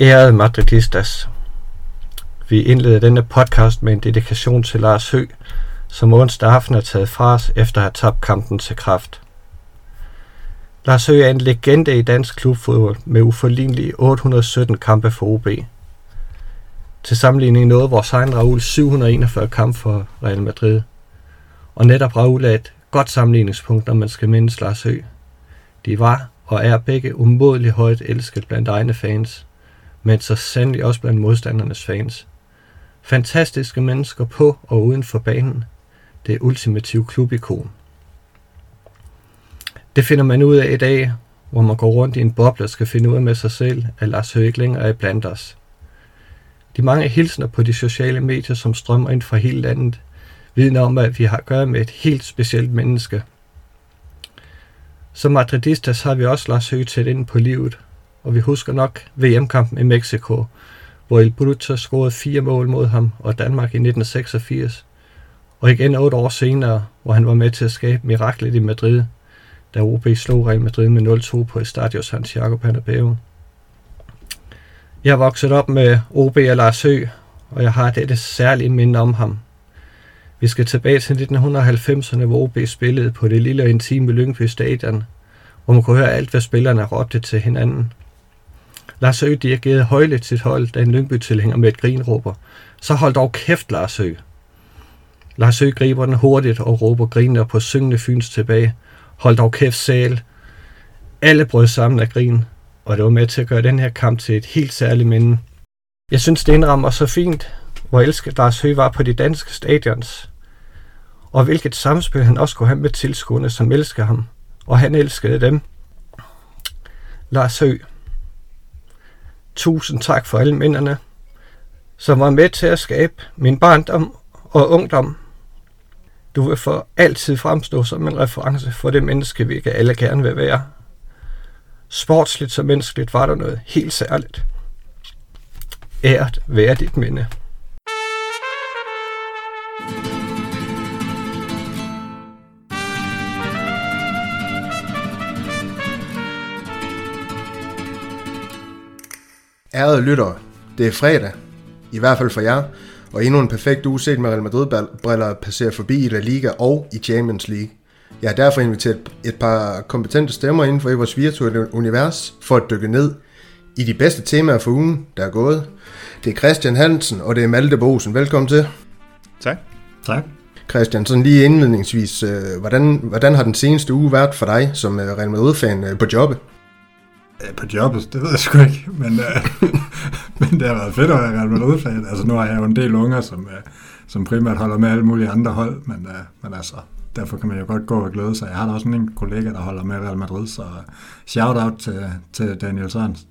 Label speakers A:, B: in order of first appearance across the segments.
A: Ærede Madridistas, vi indleder denne podcast med en dedikation til Lars Hø, som onsdag aften er taget fra os efter at have tabt kampen til kraft. Lars Hø er en legende i dansk klubfodbold med uforlignelige 817 kampe for OB. Til sammenligning nåede vores egen Raul 741 kampe for Real Madrid. Og netop Raul er et godt sammenligningspunkt, når man skal mindes Lars Hø. De var og er begge umådeligt højt elsket blandt egne fans, men så sandelig også blandt modstandernes fans. Fantastiske mennesker på og uden for banen. Det ultimative klubikon. Det finder man ud af i dag, hvor man går rundt i en boble og skal finde ud af med sig selv, at Lars Høgh ikke længere er blandt os. De mange hilsner på de sociale medier, som strømmer ind fra hele landet, vidner om, at vi har at gøre med et helt specielt menneske. Som madridistas har vi også Lars Høgh tæt ind på livet, og vi husker nok VM-kampen i Mexico, hvor El Bruto scorede fire mål mod ham og Danmark i 1986, og igen otte år senere, hvor han var med til at skabe miraklet i Madrid, da OB slog Real Madrid med 0-2 på Estadio Santiago Bernabeu. Jeg er vokset op med OB og Lars Høgh, og jeg har dette særlige minde om ham. Vi skal tilbage til 1990'erne, hvor OB spillede på det lille og intime Lyngby Stadion, hvor man kunne høre alt, hvad spillerne råbte til hinanden. Lars Høgh dirigerede højligt sit hold, da en Lyngby-tilhænger med et grin råber. Så hold dog kæft, Lars Høgh. Lars Høgh griber den hurtigt og råber griner på syngende fyns tilbage. Hold dog kæft, sal. Alle brød sammen af grin, og det var med til at gøre den her kamp til et helt særligt minde. Jeg synes, det indrammer så fint, hvor elsket Lars Høgh var på de danske stadions, og hvilket samspil han også kunne have med tilskuerne, som elsker ham, og han elskede dem. Lars Høgh, Tusind tak for alle minderne, som var med til at skabe min barndom og ungdom. Du vil for altid fremstå som en reference for det menneske, vi ikke alle gerne vil være. Sportsligt som menneskeligt var der noget helt særligt. Ært være dit minde.
B: Ærede lyttere, det er fredag, i hvert fald for jer, og endnu en perfekt uge set med Real Madrid-briller passerer forbi i La Liga og i Champions League. Jeg har derfor inviteret et par kompetente stemmer inden for vores virtuelle univers for at dykke ned i de bedste temaer for ugen, der er gået. Det er Christian Hansen, og det er Malte Bosen. Velkommen til.
C: Tak.
D: Tak.
B: Christian, sådan lige indledningsvis, øh, hvordan, hvordan har den seneste uge været for dig som øh, Real Madrid-fan øh, på jobbet?
D: Øh, på jobbet, det ved jeg sgu ikke, men, uh, men det har været fedt at være Real Madrid-fan. Altså nu har jeg jo en del unger, som, uh, som primært holder med alle mulige andre hold, men, uh, men altså, derfor kan man jo godt gå og glæde sig. Jeg har da også en kollega, der holder med Real Madrid, så shout-out til, til Daniel Sørens.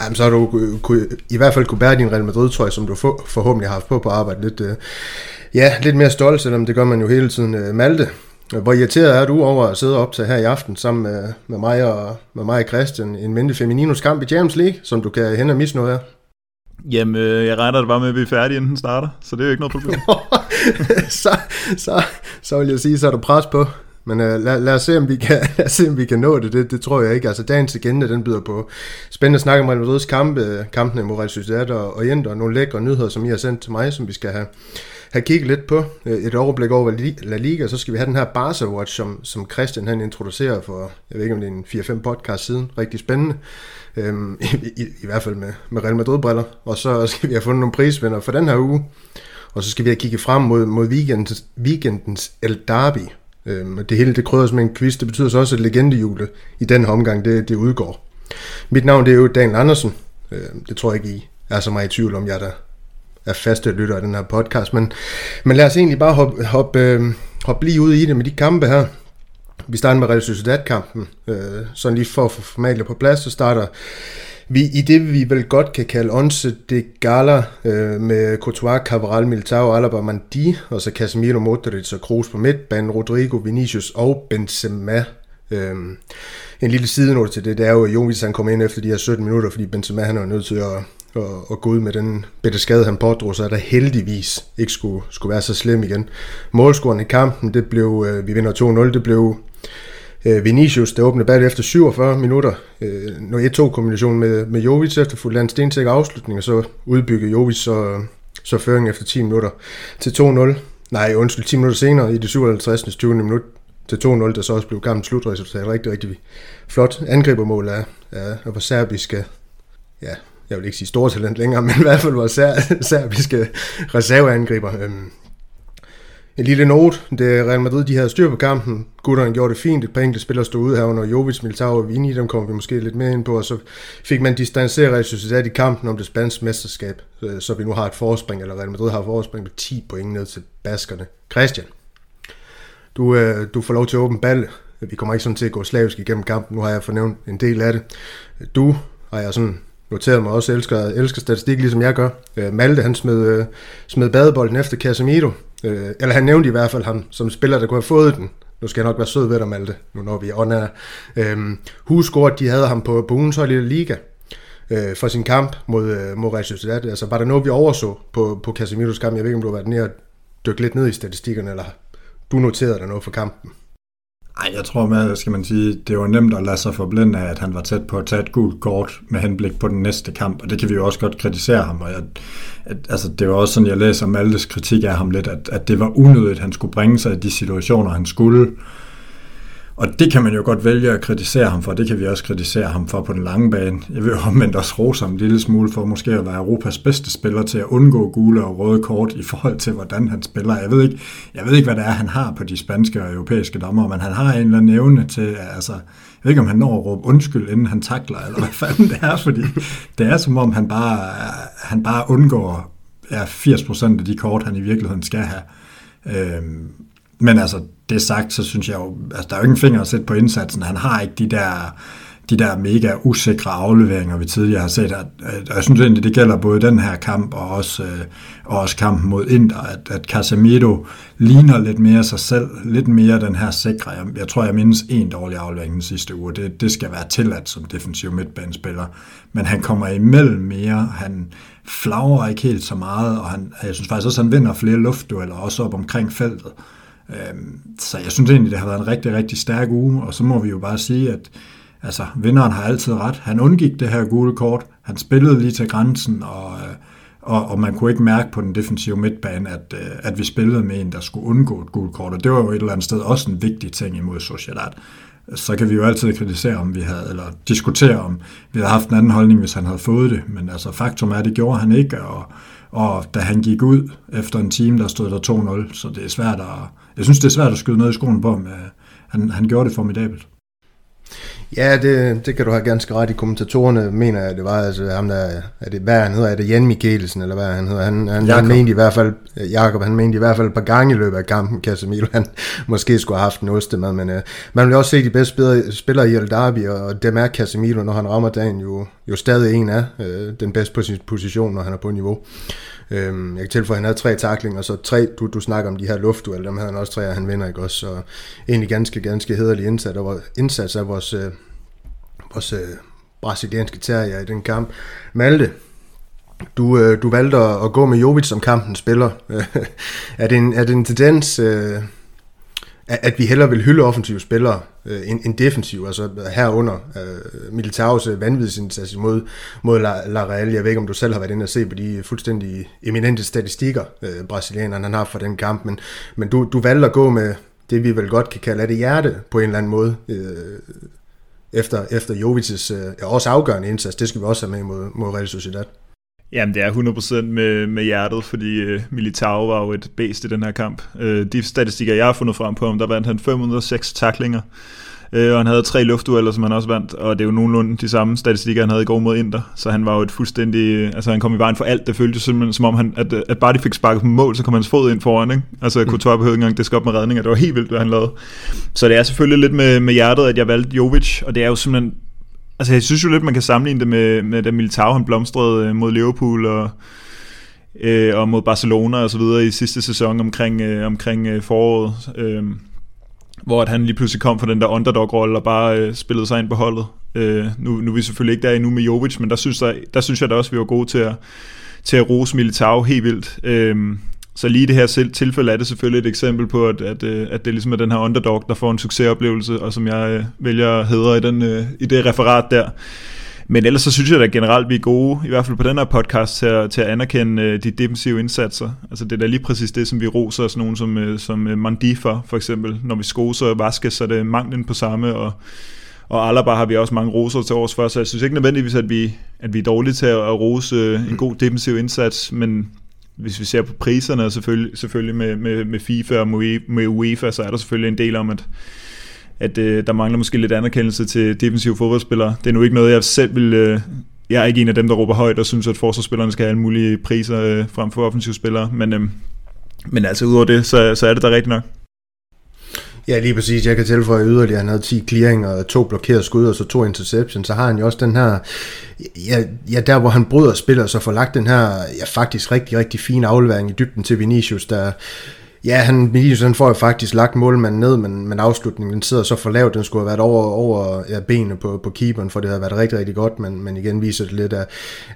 B: Jamen, så har du kunne, i hvert fald kunne bære din Real Madrid-trøje, som du for, forhåbentlig har haft på på arbejde lidt, uh, ja, lidt mere stolt, selvom det gør man jo hele tiden. Uh, Malte, hvor irriteret er du over at sidde op til her i aften sammen med, med mig og med mig og Christian en Mente Femininos kamp i Champions League, som du kan hen og misse noget af?
C: Jamen, øh, jeg regner det bare med, at vi er færdige, inden den starter, så det er jo ikke noget problem.
B: så, så, så vil jeg sige, så er der pres på. Men uh, lad, lad, os se, om vi kan, lad os se, om vi kan nå det. det. Det tror jeg ikke. Altså, dagens agenda, den byder på spændende snak om Real Madrids kampe, kampene mod Real Sociedad og, og Inter, og nogle lækre nyheder, som I har sendt til mig, som vi skal have, have kigget lidt på. Øh, et overblik over La Liga, så skal vi have den her Barca Watch, som, som Christian han introducerer for, jeg ved ikke om det er en 4-5 podcast siden. Rigtig spændende. Øhm, i, i, I hvert fald med, med Real Madrid-briller. Og så skal vi have fundet nogle prisvinder for den her uge. Og så skal vi have kigget frem mod, mod weekendens, weekendens El Derby. Øhm, det hele det krydres med en quiz. Det betyder så også, at legendehjulet i den her omgang, det, det udgår. Mit navn det er jo Daniel Andersen. Øhm, det tror jeg ikke, I er så meget i tvivl om, jeg der er faste lytter af den her podcast. Men, men lad os egentlig bare hoppe, hoppe, øh, hoppe lige ud i det med de kampe her. Vi starter med Real Sociedad-kampen. Øh, sådan lige for at få formalia på plads, så starter vi i det, vi vel godt kan kalde Once de Gala øh, med Courtois, Cabral, Militao, Alaba, Mandi, og så Casemiro, Modric og Kroos på midtbanen, Rodrigo, Vinicius og Benzema. Øh, en lille sidenote til det, det er jo, at Jovis han kom ind efter de her 17 minutter, fordi Benzema han er nødt til at og, og gå ud med den bitte skade, han pådrog sig, der heldigvis ikke skulle, skulle være så slem igen. Målscoren i kampen, det blev, øh, vi vinder 2-0, det blev Øh, Vinicius, der åbnede bag efter 47 minutter. Øh, når 1-2-kombination med, med Jovic efter fuldt en stensæk afslutning, og så udbygge Jovic så, så føring efter 10 minutter til 2-0. Nej, undskyld, 10 minutter senere i det 57. 20. minut til 2-0, der så også blev kampen slutresultat. Rigtig, rigtig flot angribermål af, af, af serbiske, ja, jeg vil ikke sige store talent længere, men i hvert fald vores ser, serbiske reserveangriber. Øhm, en lille note, det er Real Madrid, de havde styr på kampen. Gutterne gjorde det fint, et par enkelte spillere stod ud her under Jovic, Militao og Vini, dem kommer vi måske lidt mere ind på, og så fik man distanceret Real Sociedad i kampen om det spanske mesterskab, så vi nu har et forspring, eller Real Madrid har et forspring med 10 point ned til baskerne. Christian, du, øh, du får lov til at åbne ball. Vi kommer ikke sådan til at gå slavisk igennem kampen, nu har jeg fornævnt en del af det. Du har jeg sådan noteret mig også, elsker, elsker statistik, ligesom jeg gør. Øh, Malte, han smed, øh, smed badebolden efter Casemiro. Øh, eller han nævnte i hvert fald ham som spiller, der kunne have fået den. Nu skal jeg nok være sød ved dig, Malte, nu når vi er on øh, Husgård, de havde ham på, på ugens hold i Liga øh, for sin kamp mod, øh, mod Real Sociedad. Altså, var der noget, vi overså på, på Casemiros kamp? Jeg ved ikke, om du har været nede og dykke lidt ned i statistikkerne, eller du noterede der noget for kampen?
D: Ej, jeg tror med, skal man sige, det var nemt at lade sig forblinde af, at han var tæt på at tage et gult kort med henblik på den næste kamp, og det kan vi jo også godt kritisere ham, og jeg, at, altså, det var også sådan, jeg læser Maltes kritik af ham lidt, at, at det var unødigt, at han skulle bringe sig i de situationer, han skulle, og det kan man jo godt vælge at kritisere ham for, det kan vi også kritisere ham for på den lange bane. Jeg vil omvendt også rose ham en lille smule for måske at være Europas bedste spiller til at undgå gule og røde kort i forhold til, hvordan han spiller. Jeg ved ikke, jeg ved ikke hvad det er, han har på de spanske og europæiske dommer, men han har en eller anden evne til, altså, jeg ved ikke, om han når at råbe undskyld, inden han takler, eller hvad fanden det er, fordi det er som om, han bare, han bare undgår ja, 80% af de kort, han i virkeligheden skal have. Øhm, men altså, det sagt, så synes jeg jo, altså der er jo ingen finger at sætte på indsatsen. Han har ikke de der, de der mega usikre afleveringer, vi tidligere har set. Og jeg synes egentlig, det gælder både den her kamp og også, øh, og også kampen mod Inter, at, at Casemiro ligner lidt mere sig selv, lidt mere den her sikre. Jeg, jeg tror, jeg mindes en dårlig aflevering den sidste uge. Det, det skal være tilladt som defensiv midtbanespiller. Men han kommer imellem mere, han flagrer ikke helt så meget, og han, jeg synes faktisk også, at han vinder flere luftdueller, også op omkring feltet. Øhm, så jeg synes egentlig, det har været en rigtig, rigtig stærk uge, og så må vi jo bare sige, at altså, vinderen har altid ret. Han undgik det her gule kort, han spillede lige til grænsen, og, øh, og, og man kunne ikke mærke på den defensive midtbane, at, øh, at vi spillede med en, der skulle undgå et gult kort, og det var jo et eller andet sted også en vigtig ting imod Sociedad. Så kan vi jo altid kritisere, om vi havde, eller diskutere, om vi havde haft en anden holdning, hvis han havde fået det, men altså faktum er, at det gjorde han ikke, og, og da han gik ud efter en time, der stod der 2-0, så det er svært at, jeg synes, det er svært at skyde noget i skoen på ham. Han, han gjorde det formidabelt.
B: Ja, det, det kan du have ganske ret i. Kommentatorerne mener jeg, det var altså ham der, er det, hvad han hedder, er det Jan Mikkelsen, eller hvad han hedder? Han, han, han mente i hvert fald, Jakob, han mente i hvert fald et par gange i løbet af kampen, Casemiro, han måske skulle have haft en ostemad, men uh, man vil også se de bedste spillere, spillere i El Derby, og dem er Casemiro, når han rammer dagen, jo, jo stadig en af uh, den bedste position, når han er på niveau. Øhm, jeg kan tilføje, at han havde tre taklinger, så tre, du, du snakker om de her luftdueller, dem havde han også tre, og han vinder ikke også. Så egentlig ganske, ganske hederlig indsats, og indsats af vores, øh, vores øh, brasilianske terrier i den kamp. Malte, du, øh, du valgte at gå med Jovic som kampen spiller. er, det en, er det en tendens... Øh, at vi hellere vil hylde offensive spillere øh, end, end defensive, altså herunder øh, Militaus øh, vanvidsindsats mod, mod La, La Real. Jeg ved ikke, om du selv har været inde og se på de fuldstændig eminente statistikker, øh, brasilianerne han har for den kamp, men, men du, du valgte at gå med det, vi vel godt kan kalde det hjerte på en eller anden måde, øh, efter, efter Jovic's øh, også afgørende indsats. Det skal vi også have med mod, mod Real Sociedad.
C: Jamen, det er 100% med, med hjertet, fordi uh, Militao var jo et bedst i den her kamp. Uh, de statistikker, jeg har fundet frem på ham, der vandt han 506 taklinger, uh, og han havde tre luftdueller, som han også vandt, og det er jo nogenlunde de samme statistikker, han havde i går mod Inter, så han var jo et fuldstændig, altså han kom i vejen for alt, det føltes simpelthen som om, han, at, at bare de fik sparket på mål, så kom hans fod ind foran, ikke? Altså mm. Couture behøvede ikke engang det skal op med redninger, det var helt vildt, hvad han lavede. Så det er selvfølgelig lidt med, med hjertet, at jeg valgte Jovic, og det er jo simpelthen Altså jeg synes jo lidt, man kan sammenligne det med, med da Militao han blomstrede øh, mod Liverpool og, øh, og mod Barcelona og så videre i sidste sæson omkring, øh, omkring øh, foråret. Øh, hvor at han lige pludselig kom fra den der underdog-rolle og bare øh, spillede sig ind på holdet. Øh, nu, nu er vi selvfølgelig ikke der endnu med Jovic, men der synes, der, der synes jeg da også, vi var gode til at, til at rose Militao helt vildt. Øh, så lige det her tilfælde er det selvfølgelig et eksempel på, at, at, øh, at det ligesom er den her underdog, der får en succesoplevelse, og som jeg øh, vælger at hedre i, den, øh, i det referat der. Men ellers så synes jeg da generelt, vi er gode, i hvert fald på den her podcast, til at, til at anerkende de defensive indsatser. Altså det er da lige præcis det, som vi roser os nogen som, som Mandi for, for eksempel. Når vi skoser Vaskes, så er det manglen på samme, og, og Alaba har vi også mange roser til års for, så jeg synes ikke nødvendigvis, at vi, at vi er dårlige til at, rose en god defensiv indsats, men hvis vi ser på priserne, selvfølgelig, selvfølgelig med, med, med FIFA og med UEFA, så er der selvfølgelig en del om, at at øh, der mangler måske lidt anerkendelse til defensive fodboldspillere. Det er nu ikke noget, jeg selv vil... Øh, jeg er ikke en af dem, der råber højt og synes, at forsvarsspillerne skal have alle mulige priser øh, frem for offensivspillere, men, øh, men altså udover det, så, så er det da rigtigt nok.
B: Ja, lige præcis. Jeg kan tilføje yderligere, han havde 10 clearinger, to blokerede skud og så to interceptions. Så har han jo også den her, ja, ja der hvor han bryder spiller, så får lagt den her, ja faktisk rigtig, rigtig fin aflevering i dybden til Vinicius, der Ja, han, Vinicius han får jo faktisk lagt målmanden ned, men, men afslutningen den sidder så for lavt. Den skulle have været over, over ja, benene på, på keeperen, for det havde været rigtig, rigtig godt. Men, men igen viser det lidt af,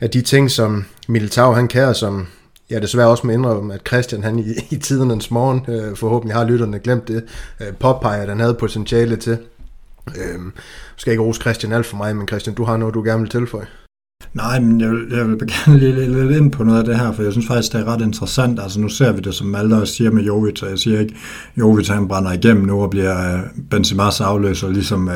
B: af de ting, som Militao han kan, som jeg desværre også må indrømme, at Christian han i, i tidernes morgen, øh, forhåbentlig har lytterne glemt det, øh, påpeger, at han havde potentiale til. Øh, skal ikke rose Christian alt for mig, men Christian, du har noget, du gerne vil tilføje.
D: Nej, men jeg vil, jeg vil gerne lige lidt ind på noget af det her, for jeg synes faktisk, det er ret interessant. Altså nu ser vi det, som Malte også siger med Jovic, og jeg siger ikke, Jovic han brænder igennem nu og bliver øh, Benzema's afløser, ligesom, uh,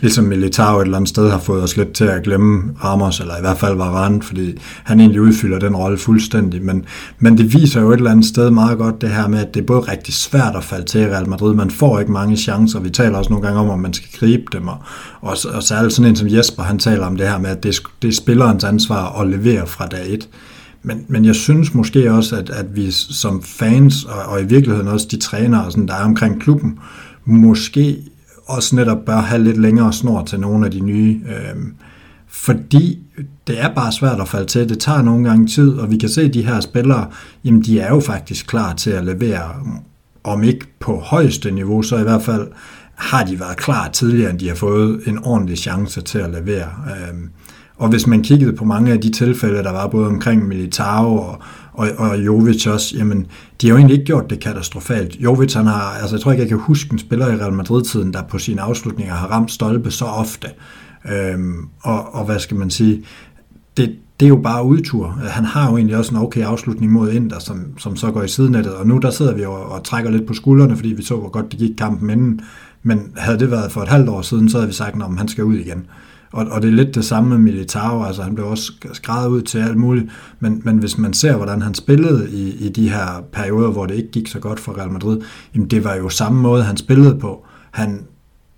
D: ligesom Militao et eller andet sted har fået os lidt til at glemme Ramos, eller i hvert fald Varane, fordi han egentlig udfylder den rolle fuldstændig. Men, men det viser jo et eller andet sted meget godt det her med, at det er både rigtig svært at falde til Real Madrid. Man får ikke mange chancer. Vi taler også nogle gange om, om man skal gribe dem, og, og, og særligt sådan en som Jesper, han taler om det her med, at det, det spiller spillerens ansvar at levere fra dag et. Men, men jeg synes måske også, at, at vi som fans, og, og i virkeligheden også de trænere, sådan, der er omkring klubben, måske også netop bør have lidt længere snor til nogle af de nye. Øh, fordi det er bare svært at falde til. Det tager nogle gange tid, og vi kan se, at de her spillere, jamen de er jo faktisk klar til at levere, om ikke på højeste niveau, så i hvert fald har de været klar tidligere, end de har fået en ordentlig chance til at levere. Øh, og hvis man kiggede på mange af de tilfælde, der var både omkring Militao og, og, og Jovic også, jamen, de har jo egentlig ikke gjort det katastrofalt. Jovic, han har, altså jeg tror ikke, jeg kan huske en spiller i Real Madrid-tiden, der på sine afslutninger har ramt stolpe så ofte. Øhm, og, og hvad skal man sige, det, det er jo bare udtur. Han har jo egentlig også en okay afslutning mod Inter, som, som så går i sidenettet, og nu der sidder vi jo og trækker lidt på skuldrene, fordi vi så, hvor godt det gik kampen inden. Men havde det været for et halvt år siden, så havde vi sagt, at han skal ud igen. Og, og det er lidt det samme med Militao, altså han blev også skrevet ud til alt muligt, men, men hvis man ser, hvordan han spillede i, i de her perioder, hvor det ikke gik så godt for Real Madrid, jamen det var jo samme måde, han spillede på. Han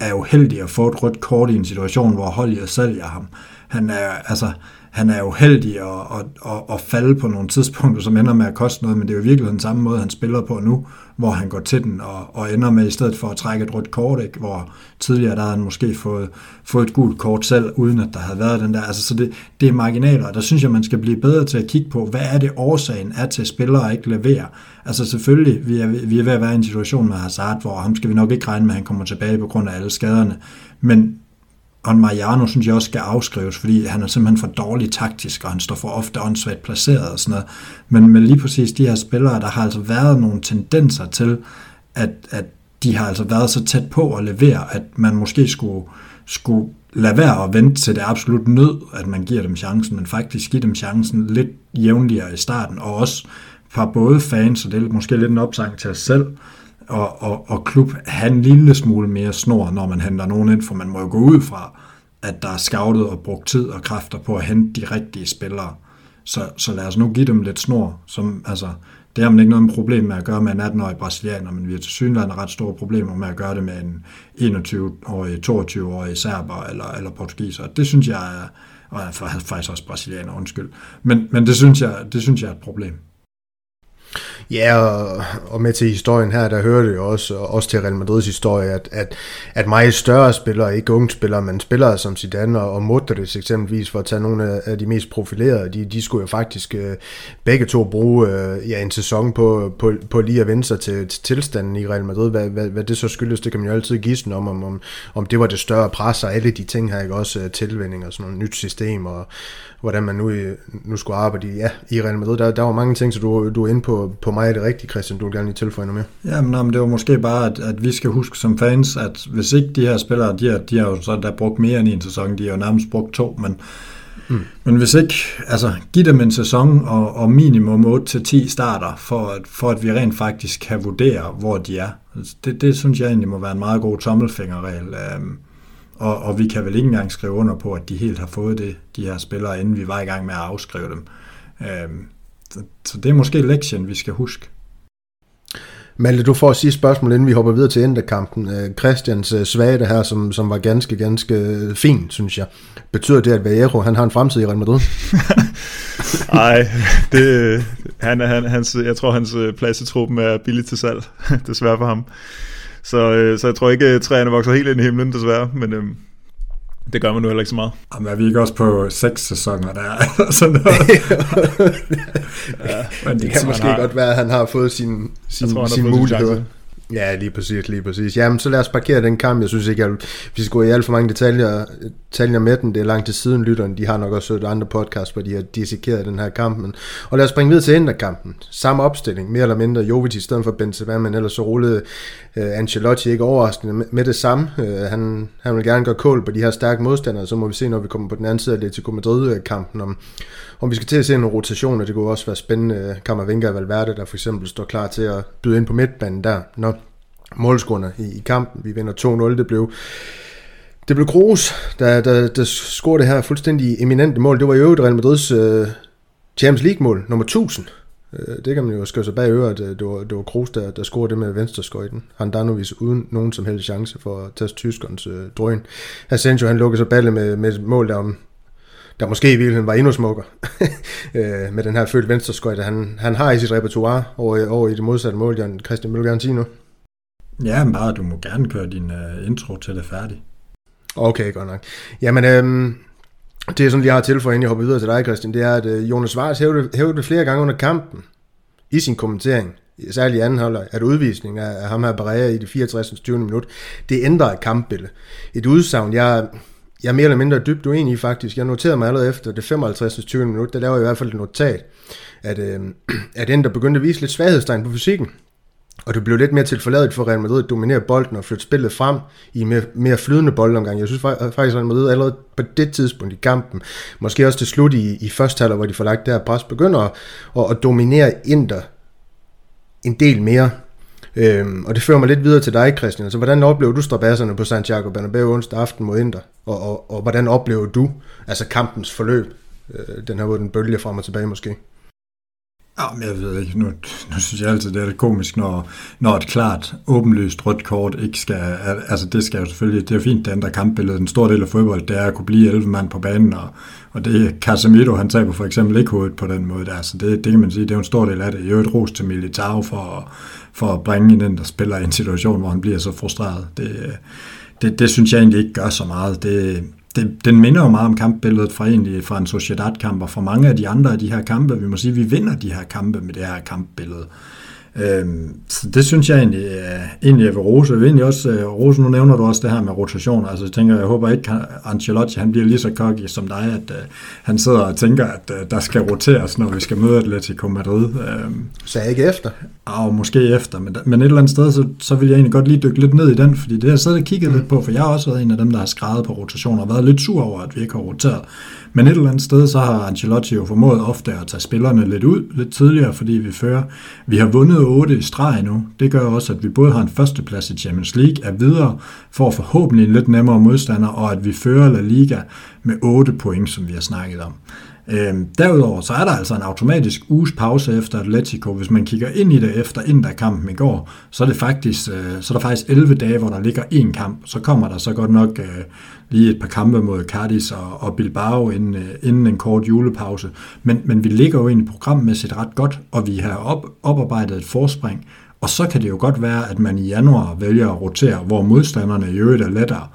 D: er jo heldig at få et rødt kort i en situation, hvor holdet sælger ham. Han er, altså, han er jo heldig at, at, at, at falde på nogle tidspunkter, som ender med at koste noget, men det er jo virkelig den samme måde, han spiller på nu, hvor han går til den og, og ender med, i stedet for at trække et rødt kort, ikke? hvor tidligere der havde han måske fået, fået et gult kort selv, uden at der havde været den der. Altså, så det, det er marginaler, og der synes jeg, man skal blive bedre til at kigge på, hvad er det årsagen er til, at spillere ikke leverer. Altså selvfølgelig, vi er, vi er ved at være i en situation med Hazard, hvor ham skal vi nok ikke regne med, at han kommer tilbage på grund af alle skaderne, men og Mariano synes jeg også skal afskrives, fordi han er simpelthen for dårlig taktisk, og han står for ofte åndssvagt placeret og sådan noget. Men med lige præcis de her spillere, der har altså været nogle tendenser til, at, at de har altså været så tæt på at levere, at man måske skulle, skulle lade være at vente til det absolut nød, at man giver dem chancen, men faktisk give dem chancen lidt jævnligere i starten, og også fra både fans, og det er måske lidt en opsang til os selv, og, og, og klub have en lille smule mere snor, når man henter nogen ind, for man må jo gå ud fra, at der er scoutet og brugt tid og kræfter på at hente de rigtige spillere. Så, så lad os nu give dem lidt snor. Som, altså, det har man ikke noget problem med at gøre med en 18-årig brasilianer, men vi har til synligheden ret store problemer med at gøre det med en 21-årig, 22-årig serber eller, eller portugiser. Det synes jeg er, og faktisk også brasilianer, undskyld. Men, men det, synes jeg, det synes jeg er et problem.
B: Ja, og, og med til historien her, der hører det jo også, og også til Real Madrids historie, at, at, at meget større spillere, ikke unge spillere, men spillere som Zidane og Modric eksempelvis, for at tage nogle af de mest profilerede, de, de skulle jo faktisk øh, begge to bruge øh, ja, en sæson på, på, på lige at vende sig til, til tilstanden i Real Madrid. Hvad, hvad, hvad det så skyldes, det kan man jo altid gisne om, om, om, om det var det større pres og alle de ting her, ikke også øh, tilvænding og sådan noget nyt system og hvordan man nu, nu skulle arbejde i, ja, i Real Madrid. Der, der var mange ting, så du, du er inde på, på mig er det rigtige, Christian. Du vil gerne lige tilføje noget
D: mere. Jamen, men det var måske bare, at, at vi skal huske som fans, at hvis ikke de her spillere, de har, de har jo så der brugt mere end en sæson, de har jo nærmest brugt to, men, mm. men hvis ikke, altså giv dem en sæson og, og minimum 8-10 starter, for at, for at vi rent faktisk kan vurdere, hvor de er. Det, det synes jeg egentlig må være en meget god tommelfingerregel. Um, og, og vi kan vel ikke engang skrive under på, at de helt har fået det, de her spillere, inden vi var i gang med at afskrive dem. Um, så, så det er måske lektien, vi skal huske.
B: Malte, du får at sige spørgsmål, inden vi hopper videre til endekampen. Øh, Christians øh, svage her, som, som var ganske, ganske øh, fin, synes jeg. Betyder det, at Vallejo, han har en fremtid i Real Madrid?
C: Nej, det, han, han, hans, jeg tror, hans plads i truppen er billigt til salg, desværre for ham. Så, så jeg tror ikke, at træerne vokser helt ind i himlen, desværre. Men, øhm, det gør man nu heller ikke så meget.
D: Jamen, er vi ikke også på seks sæsoner der? sådan noget?
B: ja, men det kan måske har... godt være, at han har fået sin, sin, tror, sin mulighed. Ja, lige præcis, lige præcis. Jamen, så lad os parkere den kamp. Jeg synes ikke, at vi skal gå i alt for mange detaljer, detaljer med den. Det er langt til siden, lytterne. De har nok også hørt andre podcasts, hvor de har dissekeret den her kamp. Men, og lad os springe videre til Inter-kampen. Samme opstilling, mere eller mindre. Jovic i stedet for Benzema, men ellers så rullede uh, Ancelotti ikke overraskende med, med det samme. Uh, han, han vil gerne gøre kål på de her stærke modstandere, så må vi se, når vi kommer på den anden side af Atletico Madrid-kampen, om, om vi skal til at se en rotation, og det kunne også være spændende. Øh, Kammervinga og Valverde, der for eksempel står klar til at byde ind på midtbanen der, når målskunder i, i kampen. Vi vinder 2-0. Det blev det blev Kroos, der, der, der scorede det her fuldstændig eminente mål. Det var i øvrigt Real Madrids uh, Champions League-mål, nummer 1000. Uh, øh, det kan man jo skrive sig bag øret, at øh, det var, det var Kroos, der, der scorede det med venstreskøjten. Han Danovis uden nogen som helst chance for at tage tyskernes uh, drøn. Asensio, han lukkede så balle med, med et mål, der, om, der måske i virkeligheden var endnu smukkere uh, med den her følt venstreskøjte. Han, han har i sit repertoire over, over i det modsatte mål. Jan Christian, vil du gerne sige noget?
D: Ja, bare du må gerne køre din uh, intro til det færdig.
B: Okay, godt nok. Jamen, øhm, det er sådan, jeg har tilføjet, inden jeg hopper videre til dig, Christian, det er, at uh, Jonas Vars hævde, hævde flere gange under kampen i sin kommentering, særligt i anden halvleg, at udvisning af, af ham her Barea i det 64. 20. minut, det ændrer et kampbillede. Et udsagn, jeg, jeg er mere eller mindre dybt uenig i faktisk. Jeg noterede mig allerede efter det 55. 20. minut, der lavede jeg i hvert fald et notat, at, øh, at den, der begyndte at vise lidt svaghedstegn på fysikken. Og det blev lidt mere tilforladet for Real Madrid at dominere bolden og flytte spillet frem i mere, mere flydende boldomgang. Jeg synes faktisk, at Real Madrid allerede på det tidspunkt i kampen, måske også til slut i, i første halvleg, hvor de får lagt det her pres, begynder at, at, at dominere Inter en del mere. Øhm, og det fører mig lidt videre til dig, Christian. Altså, hvordan oplever du strabasserne på Santiago Bernabeu onsdag aften mod Inter? Og, og, og hvordan oplever du altså kampens forløb? Øh, den her, hvor den bølge frem og tilbage måske.
D: Ja, men jeg ved ikke, nu, nu synes jeg altid, det er lidt komisk, når, når et klart, åbenlyst rødt kort ikke skal, altså det skal jo selvfølgelig, det er fint, det ændrer kampbilledet. En stor del af fodbold, det er at kunne blive 11 mand på banen, og, og det er Casemiro, han taber for eksempel ikke hovedet på den måde der, så det, det kan man sige, det er jo en stor del af det. Jeg er jo et ros til Militao for, for at bringe den, der spiller i en situation, hvor han bliver så frustreret. Det, det, det synes jeg egentlig ikke gør så meget. Det, det, den minder jo meget om kampbilledet fra, egentlig, fra en Sociedad-kamp, og fra mange af de andre af de her kampe. Vi må sige, at vi vinder de her kampe med det her kampbillede. Øhm, så det synes jeg egentlig, er, egentlig jeg vil rose. Jeg vil egentlig også, uh, rose, nu nævner du også det her med rotation. Altså jeg tænker, jeg håber ikke, at Ancelotti han bliver lige så cocky som dig, at uh, han sidder og tænker, at uh, der skal roteres, når vi skal møde Atletico Madrid. Øhm,
B: så ikke efter?
D: Og måske efter, men, men et eller andet sted, så, så vil jeg egentlig godt lige dykke lidt ned i den, fordi det har jeg siddet og kigget mm. lidt på, for jeg har også været en af dem, der har skrevet på rotationer og været lidt sur over, at vi ikke har roteret. Men et eller andet sted, så har Ancelotti jo formået ofte at tage spillerne lidt ud lidt tidligere, fordi vi fører. Vi har vundet 8 i streg nu. Det gør også, at vi både har en førsteplads i Champions League, er videre for forhåbentlig en lidt nemmere modstander, og at vi fører La Liga med 8 point, som vi har snakket om. Øhm, derudover så er der altså en automatisk uges pause efter Atletico. Hvis man kigger ind i det efter Inter-kampen i går, så er, det faktisk, øh, så er der faktisk 11 dage, hvor der ligger én kamp. Så kommer der så godt nok øh, lige et par kampe mod Cardis og, og Bilbao inden, øh, inden en kort julepause. Men, men vi ligger jo egentlig programmæssigt ret godt, og vi har op, oparbejdet et forspring. Og så kan det jo godt være, at man i januar vælger at rotere, hvor modstanderne i øvrigt er lettere.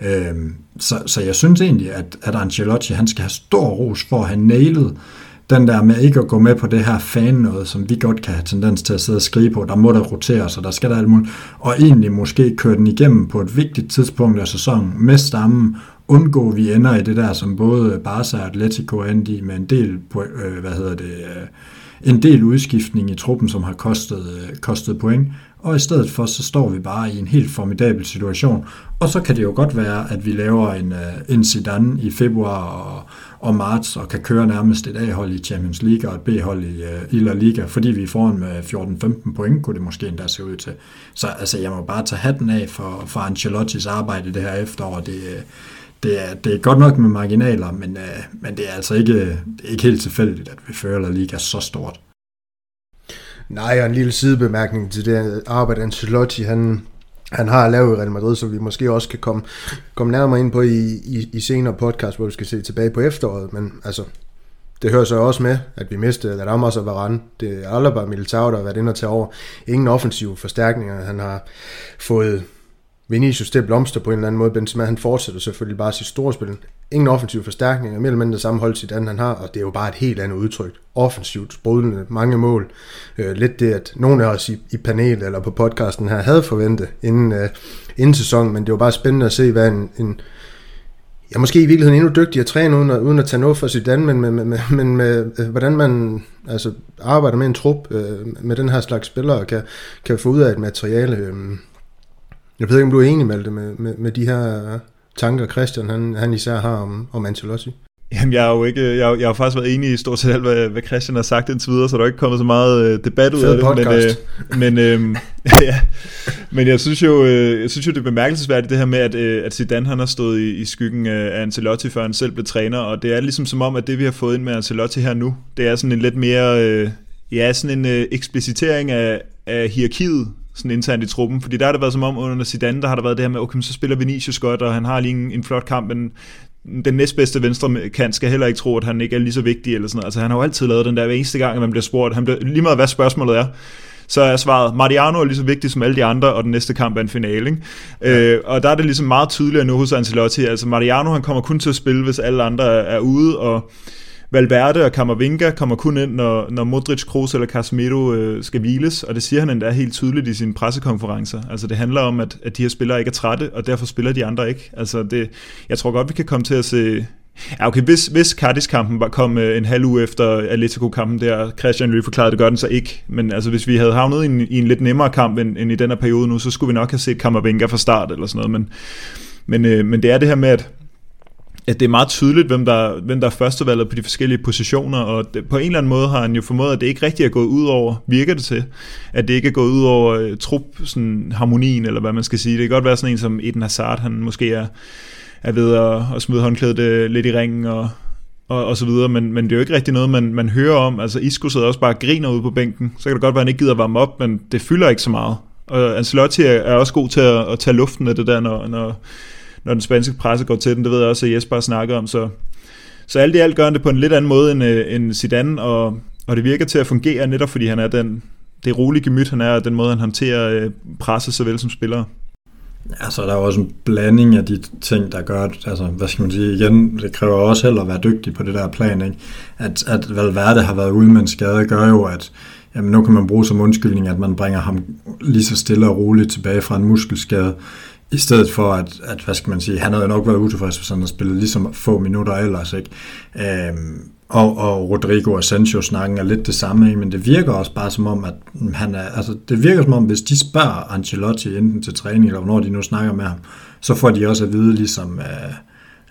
D: Øhm, så, så jeg synes egentlig, at, at Ancelotti han skal have stor ros for at have nailet den der med ikke at gå med på det her fan noget, som vi godt kan have tendens til at sidde og skrive på, der må der rotere sig, der skal der alt muligt, og egentlig måske køre den igennem på et vigtigt tidspunkt af sæsonen. Med stammen, undgå, at vi ender i det der, som både Barca og Atletico endte i, med en del, øh, hvad hedder det, øh, en del udskiftning i truppen, som har kostet, øh, kostet point, og i stedet for, så står vi bare i en helt formidabel situation. Og så kan det jo godt være, at vi laver en, øh, en Zidane i februar og, og marts, og kan køre nærmest et A-hold i Champions League og et B-hold i, øh, i La Liga, fordi vi er foran med 14-15 point, kunne det måske endda se ud til. Så altså, jeg må bare tage hatten af for, for Ancelottis arbejde det her efterår. Det, det er, det er godt nok med marginaler, men, øh, men det er altså ikke, øh, det er ikke helt tilfældigt, at vi fører La Liga så stort.
B: Nej, og en lille sidebemærkning til det arbejde, Ancelotti han, han har lavet i Real Madrid, så vi måske også kan komme, komme nærmere ind på i, i, i senere podcast, hvor vi skal se tilbage på efteråret. Men altså, det hører så også med, at vi mistede Ramos og Varane. Det er Alaba og Militao, der har været inde og tage over. Ingen offensive forstærkninger. Han har fået Vinicius til at blomster på en eller anden måde. Benzema han fortsætter selvfølgelig bare sit store spil. Ingen offensiv forstærkninger, mere eller mindre samme hold sit andet han har, og det er jo bare et helt andet udtryk. Offensivt, sprudlende, mange mål. Øh, lidt det, at nogen af os i, i panelet eller på podcasten her havde forventet inden, øh, inden sæsonen, men det var bare spændende at se, hvad en, en ja, måske i virkeligheden endnu dygtigere træner, uden at, uden at tage noget for sit men med, med, med, men med, øh, hvordan man altså, arbejder med en trup øh, med den her slags spillere, kan, kan få ud af et materiale. Øh, jeg ved ikke, om du er enig med det, med, med, med de her tanker, Christian han, han især har om, om Ancelotti.
C: Jamen, jeg har jo ikke, jeg, jeg har faktisk været enig i stort set alt, hvad, hvad Christian har sagt indtil videre, så der er ikke kommet så meget øh, debat ud
B: Fed
C: af det.
B: Podcast.
C: Men, øh, men, øh, ja, men jeg synes jo, øh, jeg synes jo det er bemærkelsesværdigt det her med, at, øh, at Zidane han har stået i, i skyggen af Ancelotti, før han selv blev træner, og det er ligesom som om, at det vi har fået ind med Ancelotti her nu, det er sådan en lidt mere, øh, ja, sådan en øh, eksplicitering af, af hierarkiet sådan internt i truppen, fordi der har det været som om under Zidane, der har der været det her med, okay, så spiller Vinicius godt, og han har lige en, en flot kamp, men den næstbedste venstre kant skal heller ikke tro, at han ikke er lige så vigtig eller sådan noget. Altså han har jo altid lavet den der hver eneste gang, at man bliver spurgt, han bliver, lige meget hvad spørgsmålet er, så er svaret, Mariano er lige så vigtig som alle de andre, og den næste kamp er en finale. Ikke? Ja. Øh, og der er det ligesom meget tydeligt nu hos Ancelotti. Altså Mariano, han kommer kun til at spille, hvis alle andre er ude, og Valverde og Camavinga kommer kun ind, når, når Modric, Kroos eller Casemiro øh, skal hviles, og det siger han endda helt tydeligt i sine pressekonferencer. Altså det handler om, at, at de her spillere ikke er trætte, og derfor spiller de andre ikke. Altså det, jeg tror godt, vi kan komme til at se... Ja, okay, hvis, hvis Cardis-kampen kom øh, en halv uge efter Atletico-kampen der, Christian lige forklarede, det gør den så ikke, men altså hvis vi havde havnet i en, i en lidt nemmere kamp end, end i den her periode nu, så skulle vi nok have set Camavinga fra start eller sådan noget, men, men, øh, men det er det her med, at at det er meget tydeligt, hvem der, hvem der er førstevalget på de forskellige positioner, og det, på en eller anden måde har han jo formået, at det ikke rigtig er gået ud over, virker det til, at det ikke er gået ud over uh, trup, sådan, harmonien, eller hvad man skal sige. Det kan godt være sådan en som Eden Hazard, han måske er, er ved at, at smide håndklædet uh, lidt i ringen, og, og, og så videre, men, men det er jo ikke rigtig noget, man, man hører om. Altså Isco sidder også bare og griner ude på bænken, så kan det godt være, at han ikke gider varme op, men det fylder ikke så meget. Og Ancelotti er, er også god til at, at tage luften af det der, når, når når den spanske presse går til den. Det ved jeg også, at Jesper snakker om. Så, så alt i alt gør han det på en lidt anden måde end, øh, end Zidane, og, og det virker til at fungere netop fordi han er den, det rolige gemyt, han er, og den måde, han håndterer øh, presse såvel som spillere.
D: Altså, der er også en blanding af de ting, der gør, altså, hvad skal man sige, igen, det kræver også heller at være dygtig på det der plan, ikke? At, at Valverde har været ude med en skade, gør jo, at jamen, nu kan man bruge som undskyldning, at man bringer ham lige så stille og roligt tilbage fra en muskelskade. I stedet for, at, at hvad skal man sige, han havde nok været utilfreds, hvis han havde spillet ligesom få minutter ellers. Ikke? Øhm, og, og Rodrigo og Sancho snakken er lidt det samme, ikke? men det virker også bare som om, at han er, altså det virker som om, hvis de spørger Ancelotti enten til træning, eller hvornår de nu snakker med ham, så får de også at vide, ligesom, øh,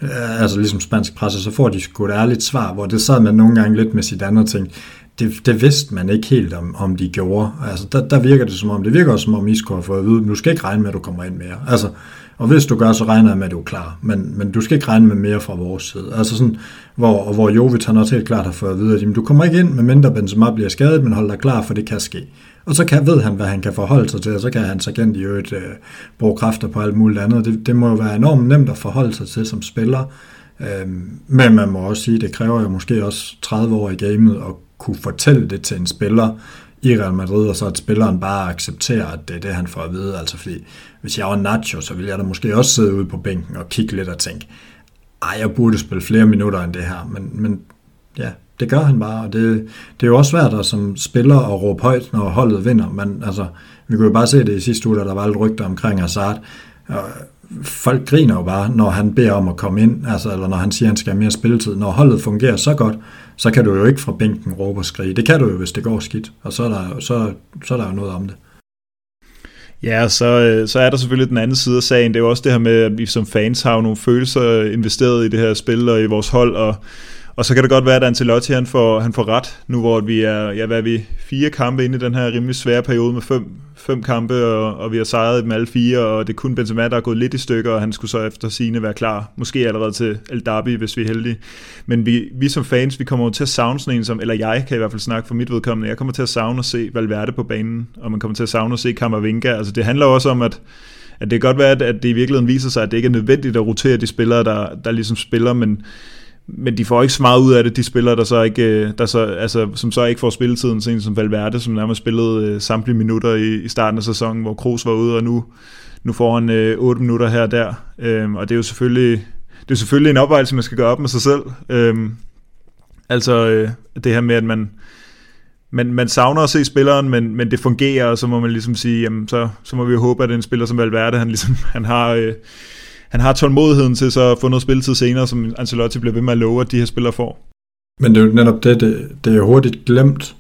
D: Øh, altså ligesom spansk presse, så får de sgu et ærligt svar, hvor det sad man nogle gange lidt med sit andet ting det, det vidste man ikke helt, om, om de gjorde. Altså, der, der virker det som om, det virker også som om, Isco har fået at vide, du skal ikke regne med, at du kommer ind mere. Altså, og hvis du gør, så regner jeg med, at du er klar. Men, men du skal ikke regne med mere fra vores side. Altså sådan, hvor, hvor Jovic han også helt klart har fået at vide, at jamen, du kommer ikke ind, medmindre Benzema bliver skadet, men hold dig klar, for det kan ske. Og så kan, ved han, hvad han kan forholde sig til, og så kan han så i øvrigt øh, bruge kræfter på alt muligt andet. Det, det må jo være enormt nemt at forholde sig til som spiller. øh, men man må også sige, det kræver jo måske også 30 år i gamet at kunne fortælle det til en spiller i Real Madrid, og så at spilleren bare accepterer, at det er det, han får at vide. Altså fordi, hvis jeg var Nacho, så ville jeg da måske også sidde ude på bænken og kigge lidt og tænke, ej, jeg burde spille flere minutter end det her, men, men ja, det gør han bare, og det, det er jo også svært at som spiller at råbe højt, når holdet vinder, men altså, vi kunne jo bare se det i sidste uge, da der var alt rygter omkring Hazard, og folk griner jo bare, når han beder om at komme ind, altså, eller når han siger, at han skal have mere spilletid. Når holdet fungerer så godt, så kan du jo ikke fra bænken råbe og skrige. Det kan du jo, hvis det går skidt, og så er der, så, så er der jo noget om det.
C: Ja, så, øh, så er der selvfølgelig den anden side af sagen. Det er jo også det her med, at vi som fans har nogle følelser investeret i det her spil og i vores hold, og, og så kan det godt være, at Ancelotti han får, han får ret, nu hvor vi er, ja, hvad er vi, fire kampe inde i den her rimelig svære periode med fem, fem kampe, og, og vi har sejret dem alle fire, og det er kun Benzema, der er gået lidt i stykker, og han skulle så efter sine være klar, måske allerede til El Derby, hvis vi er heldige. Men vi, vi som fans, vi kommer til at savne sådan en som, eller jeg kan i hvert fald snakke for mit vedkommende, jeg kommer til at savne at se Valverde på banen, og man kommer til at savne at se Kammervinga. Altså det handler også om, at at det kan godt være, at det i virkeligheden viser sig, at det ikke er nødvendigt at rotere de spillere, der, der ligesom spiller, men, men de får ikke så meget ud af det, de spillere, der så ikke, øh, der så, altså, som så ikke får spilletiden, sådan som Valverde, som nærmest spillede øh, samtlige minutter i, i starten af sæsonen, hvor Kroos var ude, og nu, nu får han øh, 8 minutter her og der. Øhm, og det er jo selvfølgelig, det er selvfølgelig en opvejelse, man skal gøre op med sig selv. Øhm, altså øh, det her med, at man, man, man savner at se spilleren, men, men det fungerer, og så må man ligesom sige, jamen, så, så må vi jo håbe, at en spiller som Valverde, han, ligesom, han har... Øh, han har tålmodigheden til så at få noget spilletid senere, som Ancelotti bliver ved med at love, at de her spillere får.
D: Men det er jo netop det, det, det er hurtigt glemt,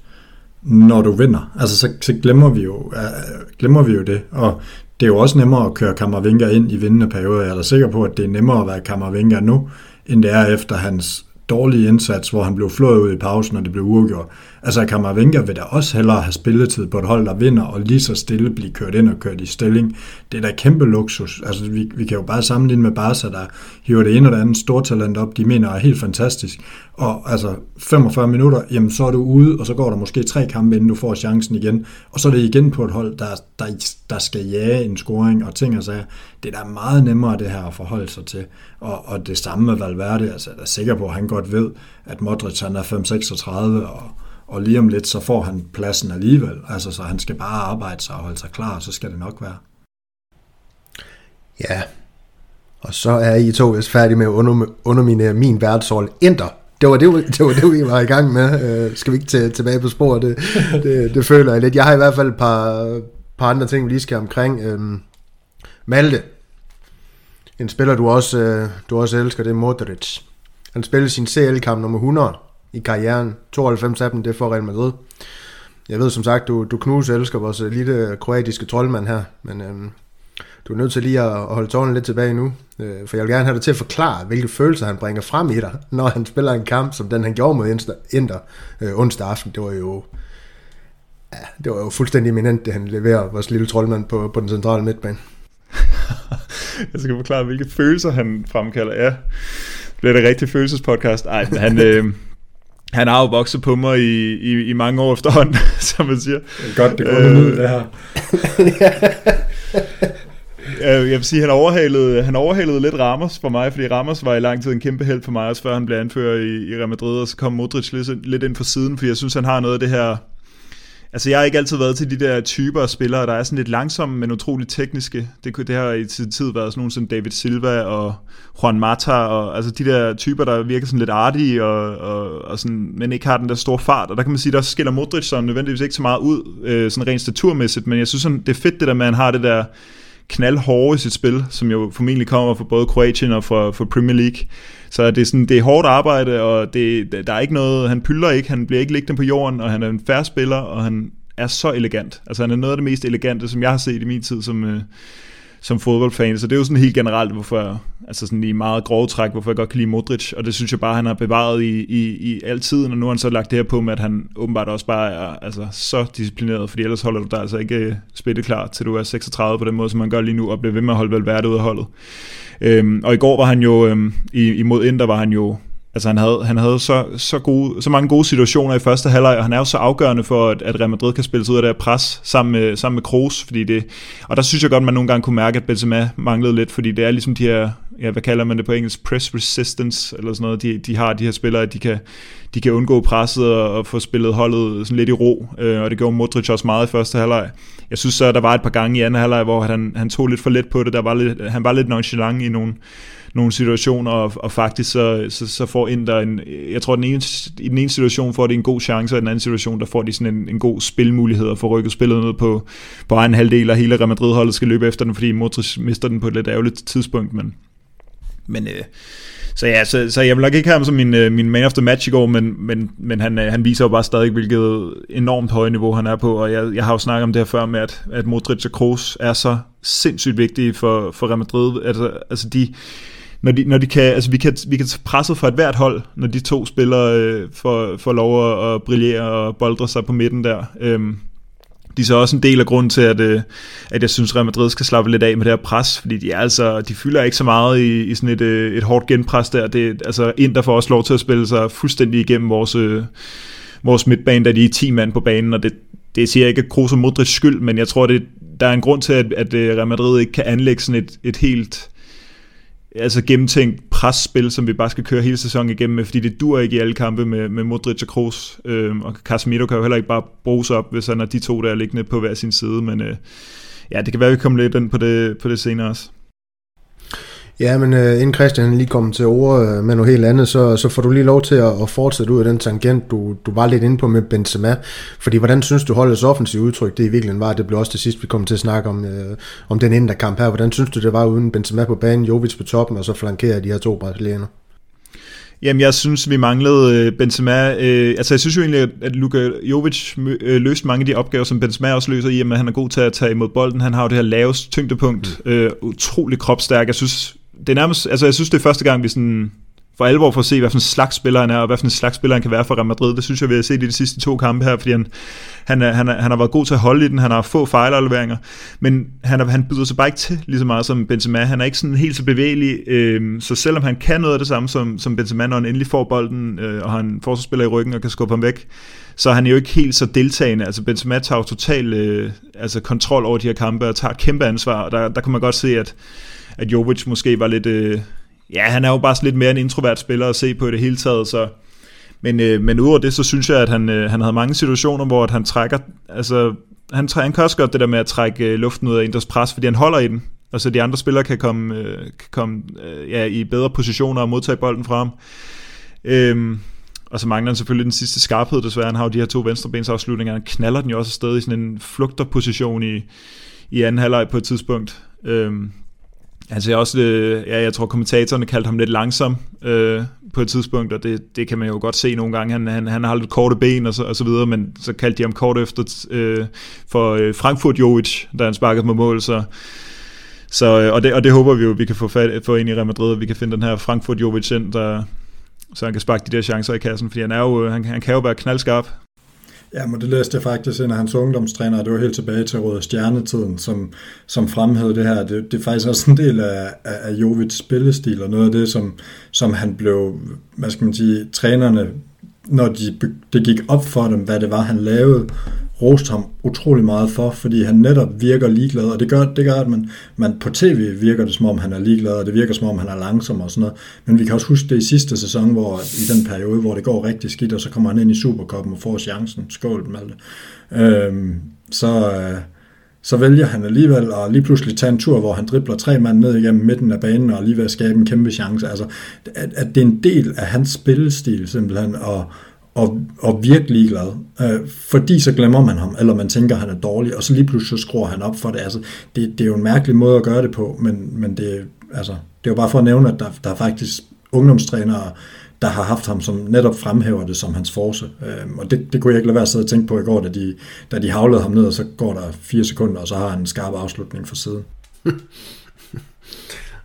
D: når du vinder. Altså så, så glemmer, vi jo, uh, glemmer vi jo det, og det er jo også nemmere at køre Kammervinger ind i vindende perioder. Jeg er da sikker på, at det er nemmere at være Kammervinger nu, end det er efter hans dårlige indsats, hvor han blev flået ud i pausen, og det blev uafgjort. Altså Kammervenga vil da også hellere have spilletid på et hold, der vinder, og lige så stille blive kørt ind og kørt i stilling. Det er da kæmpe luksus. Altså vi, vi kan jo bare sammenligne med Barca, der hiver det ene og det andet stortalent op, de mener er helt fantastisk. Og altså 45 minutter, jamen så er du ude, og så går der måske tre kampe, inden du får chancen igen. Og så er det igen på et hold, der, der, der skal jage en scoring og ting og sager. Det er da meget nemmere det her at forholde sig til. Og, og det samme med Valverde, altså jeg er sikker på, at han godt ved, at Modric han er 5-36, og og lige om lidt, så får han pladsen alligevel. Altså, så han skal bare arbejde sig og holde sig klar, og så skal det nok være.
B: Ja, og så er I to vist færdige med at underminere min værtshold. Enter. Det var det, det var det, vi var i gang med. Øh, skal vi ikke til, tilbage på sporet? Det, det, det føler jeg lidt. Jeg har i hvert fald et par, par andre ting, vi lige skal omkring. Øhm, Malte. En spiller, du også, øh, du også elsker, det er Modric. Han spillede sin CL-kamp nummer 100 i karrieren. 92 af dem, det er for Real Madrid. Jeg ved som sagt, du, du knuse elsker vores lille kroatiske troldmand her, men øhm, du er nødt til lige at, holde tårnen lidt tilbage nu, øh, for jeg vil gerne have dig til at forklare, hvilke følelser han bringer frem i dig, når han spiller en kamp, som den han gjorde mod Inter øh, onsdag aften. Det var jo ja, det var jo fuldstændig eminent, det han leverer, vores lille troldmand på, på den centrale midtbane.
C: jeg skal forklare, hvilke følelser han fremkalder. Ja, bliver det rigtig følelsespodcast? Ej, han, øh, han har jo vokset på mig i, i, i mange år efterhånden, som man siger.
D: Er godt, det går øh, ud, det her.
C: jeg vil sige, han overhalede, han overhalede lidt Ramos for mig, fordi Ramos var i lang tid en kæmpe held for mig, også før han blev anført i, i Real Madrid, og så kom Modric lidt, lidt ind for siden, fordi jeg synes, han har noget af det her Altså, jeg har ikke altid været til de der typer af spillere, der er sådan lidt langsomme, men utroligt tekniske. Det, det har i sin tid været sådan nogle som David Silva og Juan Mata, og altså de der typer, der virker sådan lidt artige, og, og, og sådan, men ikke har den der store fart. Og der kan man sige, der skiller Modric så nødvendigvis ikke så meget ud, øh, sådan rent staturmæssigt, men jeg synes, sådan, det er fedt det der man har det der knaldhårde i sit spil, som jo formentlig kommer fra både Kroatien og fra, fra Premier League. Så det er, sådan, det er hårdt arbejde, og det, der er ikke noget, han pylder ikke, han bliver ikke liggende på jorden, og han er en færre spiller, og han er så elegant. Altså han er noget af det mest elegante, som jeg har set i min tid som, øh, som fodboldfan. Så det er jo sådan helt generelt, hvorfor jeg, altså sådan i meget grove træk, hvorfor jeg godt kan lide Modric, og det synes jeg bare, han har bevaret i, i, i al tiden, og nu har han så lagt det her på med, at han åbenbart også bare er altså, så disciplineret, fordi ellers holder du dig altså ikke øh, spillet klar, til du er 36 på den måde, som man gør lige nu, og bliver ved med at holde Valverde ud af holdet. Øhm, og i går var han jo, øhm, imod Inter var han jo Altså han havde, han havde så, så, gode, så mange gode situationer i første halvleg, og han er jo så afgørende for, at, at Real Madrid kan spille sig ud af det her pres sammen med, sammen med Kroos, fordi det, og der synes jeg godt, man nogle gange kunne mærke, at Benzema manglede lidt, fordi det er ligesom de her, ja, hvad kalder man det på engelsk, press resistance, eller sådan noget, de, de har de her spillere, at de kan, de kan undgå presset og, og få spillet holdet sådan lidt i ro, øh, og det gjorde Modric også meget i første halvleg. Jeg synes så, der var et par gange i anden halvleg, hvor han, han tog lidt for let på det, der var lidt, han var lidt nonchalant i nogle, nogle situationer, og, og faktisk så, så, så får Inter en, jeg tror den ene, i den ene situation får de en god chance, og i den anden situation, der får de sådan en, en god spilmulighed og får rykket spillet ned på, på egen halvdel, og hele Real Madrid-holdet skal løbe efter den, fordi Modric mister den på et lidt ærgerligt tidspunkt, men, men øh, så ja, så, så jeg vil nok ikke have ham som min, øh, min man of the match i går, men, men, men han, øh, han viser jo bare stadig, hvilket enormt højt niveau han er på, og jeg, jeg har jo snakket om det her før med, at, at Modric og Kroos er så sindssygt vigtige for, for Real Madrid. Altså, altså de, når de, når de kan, altså vi kan, vi kan tage presset et hvert hold, når de to spillere øh, får, får lov at, at brillere og boldre sig på midten der. Øhm, de er så også en del af grunden til, at, øh, at jeg synes, Real Madrid skal slappe lidt af med det her pres, fordi de, er altså, de fylder ikke så meget i, i sådan et, øh, et hårdt genpres der. Det, altså der får også lov til at spille sig fuldstændig igennem vores, øh, vores midtbane, da de er 10 mand på banen, og det, det siger jeg ikke Kroos og Modric skyld, men jeg tror, det, der er en grund til, at, at øh, Real Madrid ikke kan anlægge sådan et, et helt altså gennemtænkt presspil, som vi bare skal køre hele sæsonen igennem med, fordi det dur ikke i alle kampe med, med Modric og Kroos, øh, og Casemiro kan jo heller ikke bare bruges op, hvis han er de to, der er liggende på hver sin side, men øh, ja, det kan være, at vi kommer lidt ind på det, på det senere også.
B: Ja, men uh, inden Christian lige kommer til ord uh, med noget helt andet, så, så får du lige lov til at, at fortsætte ud af den tangent, du, du var lidt inde på med Benzema. Fordi hvordan synes du holdets offensive udtryk, det i virkeligheden var, det blev også det sidste, vi kom til at snakke om, uh, om den ende kamp her. Hvordan synes du, det var uden Benzema på banen, Jovic på toppen, og så flankerer de her to brasilianer?
C: Jamen, jeg synes, vi manglede Benzema. Øh, altså, jeg synes jo egentlig, at Luka Jovic øh, løste mange af de opgaver, som Benzema også løser i, at han er god til at tage imod bolden. Han har jo det her laveste tyngdepunkt. Mm. Øh, utrolig kropstærk. Jeg synes, det er nærmest, altså jeg synes, det er første gang, vi sådan for alvor får at se, hvad for en slags spiller han er, og hvad for en slags spiller han kan være for Real Madrid. Det synes jeg, vi har set i de sidste to kampe her, fordi han, han, er, han, er, han har været god til at holde i den, han har få fejlafleveringer, men han, er, han byder sig bare ikke til lige så meget som Benzema. Han er ikke sådan helt så bevægelig, øh, så selvom han kan noget af det samme som, som Benzema, når han endelig får bolden, øh, og han forsvarsspiller i ryggen og kan skubbe ham væk, så han er han jo ikke helt så deltagende. Altså Benzema tager jo total øh, altså kontrol over de her kampe og tager kæmpe ansvar, og der, der kan man godt se, at at Jovic måske var lidt... Øh, ja, han er jo bare lidt mere en introvert spiller at se på i det hele taget, så... Men, øh, men udover det, så synes jeg, at han, øh, han havde mange situationer, hvor at han trækker... Altså, han, han kan også godt det der med at trække øh, luften ud af Inders pres, fordi han holder i den. Og så de andre spillere kan komme, øh, kan komme øh, ja, i bedre positioner og modtage bolden fra ham. Øhm, og så mangler han selvfølgelig den sidste skarphed, desværre. Han har jo de her to venstrebensafslutninger. Han knaller den jo også afsted i sådan en flugterposition i, i anden halvleg på et tidspunkt. Øhm, Altså jeg også, øh, ja, jeg tror kommentatorerne kaldte ham lidt langsom øh, på et tidspunkt, og det, det kan man jo godt se nogle gange. Han, han, han har lidt korte ben og så, og så videre, men så kaldte de ham kort efter øh, for øh, Frankfurt Jovic, da han sparkede med mål, så så, øh, og, det, og det håber vi jo, vi kan få, fat, få ind i Real Madrid, at vi kan finde den her Frankfurt Jovic ind, der, så han kan sparke de der chancer i kassen, fordi han, er jo, øh, han, han kan jo være knaldskarp.
D: Ja, men det læste jeg faktisk en af hans ungdomstræner, det var helt tilbage til Røde Stjernetiden, som, som fremhævede det her. Det, det er faktisk også en del af, af, af Jovits spillestil, og noget af det, som, som han blev, hvad skal man sige, trænerne, når de, det gik op for dem, hvad det var, han lavede, roste ham utrolig meget for, fordi han netop virker ligeglad, og det gør, det gør at man, man på tv virker det som om, han er ligeglad, og det virker som om, han er langsom og sådan noget. Men vi kan også huske det i sidste sæson, hvor i den periode, hvor det går rigtig skidt, og så kommer han ind i Superkoppen og får chancen. Skål, Malte. Øhm, så, øh, så vælger han alligevel at lige pludselig tage en tur, hvor han dribler tre mand ned igennem midten af banen og alligevel skabe en kæmpe chance. Altså, at, at det er en del af hans spillestil simpelthen, og, og, og virkelig glad. Øh, fordi så glemmer man ham, eller man tænker, at han er dårlig, og så lige pludselig så skruer han op for det. Altså, det, det er jo en mærkelig måde at gøre det på, men, men det, altså, det er jo bare for at nævne, at der, der er faktisk ungdomstrænere, der har haft ham, som netop fremhæver det som hans force. Øh, og det, det kunne jeg ikke lade være at sidde og tænke på i går, da de, da de havlede ham ned, og så går der fire sekunder, og så har han en skarp afslutning for siden.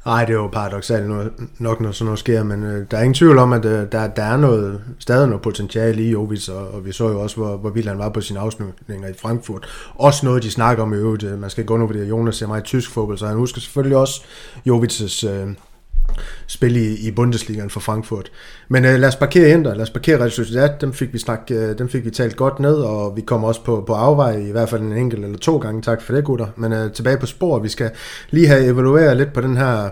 B: Nej, det er jo paradoxalt nok, når sådan noget sker, men øh, der er ingen tvivl om, at øh, der, der er noget, stadig noget potentiale i Jovic, og, og vi så jo også, hvor, hvor vild han var på sine afslutninger i Frankfurt. Også noget, de snakker om i øvrigt. Øh, man skal gå undervurdere, fordi Jonas ser meget tysk fodbold, så han husker selvfølgelig også Jovic's øh, spil i, i Bundesligaen for Frankfurt. Men øh, lad os parkere Inter, lad os parkere Real Sociedad, dem fik vi, snak, øh, dem fik vi talt godt ned, og vi kommer også på, på afvej, i hvert fald en enkelt eller to gange, tak for det gutter. Men øh, tilbage på spor, vi skal lige have evalueret lidt på den her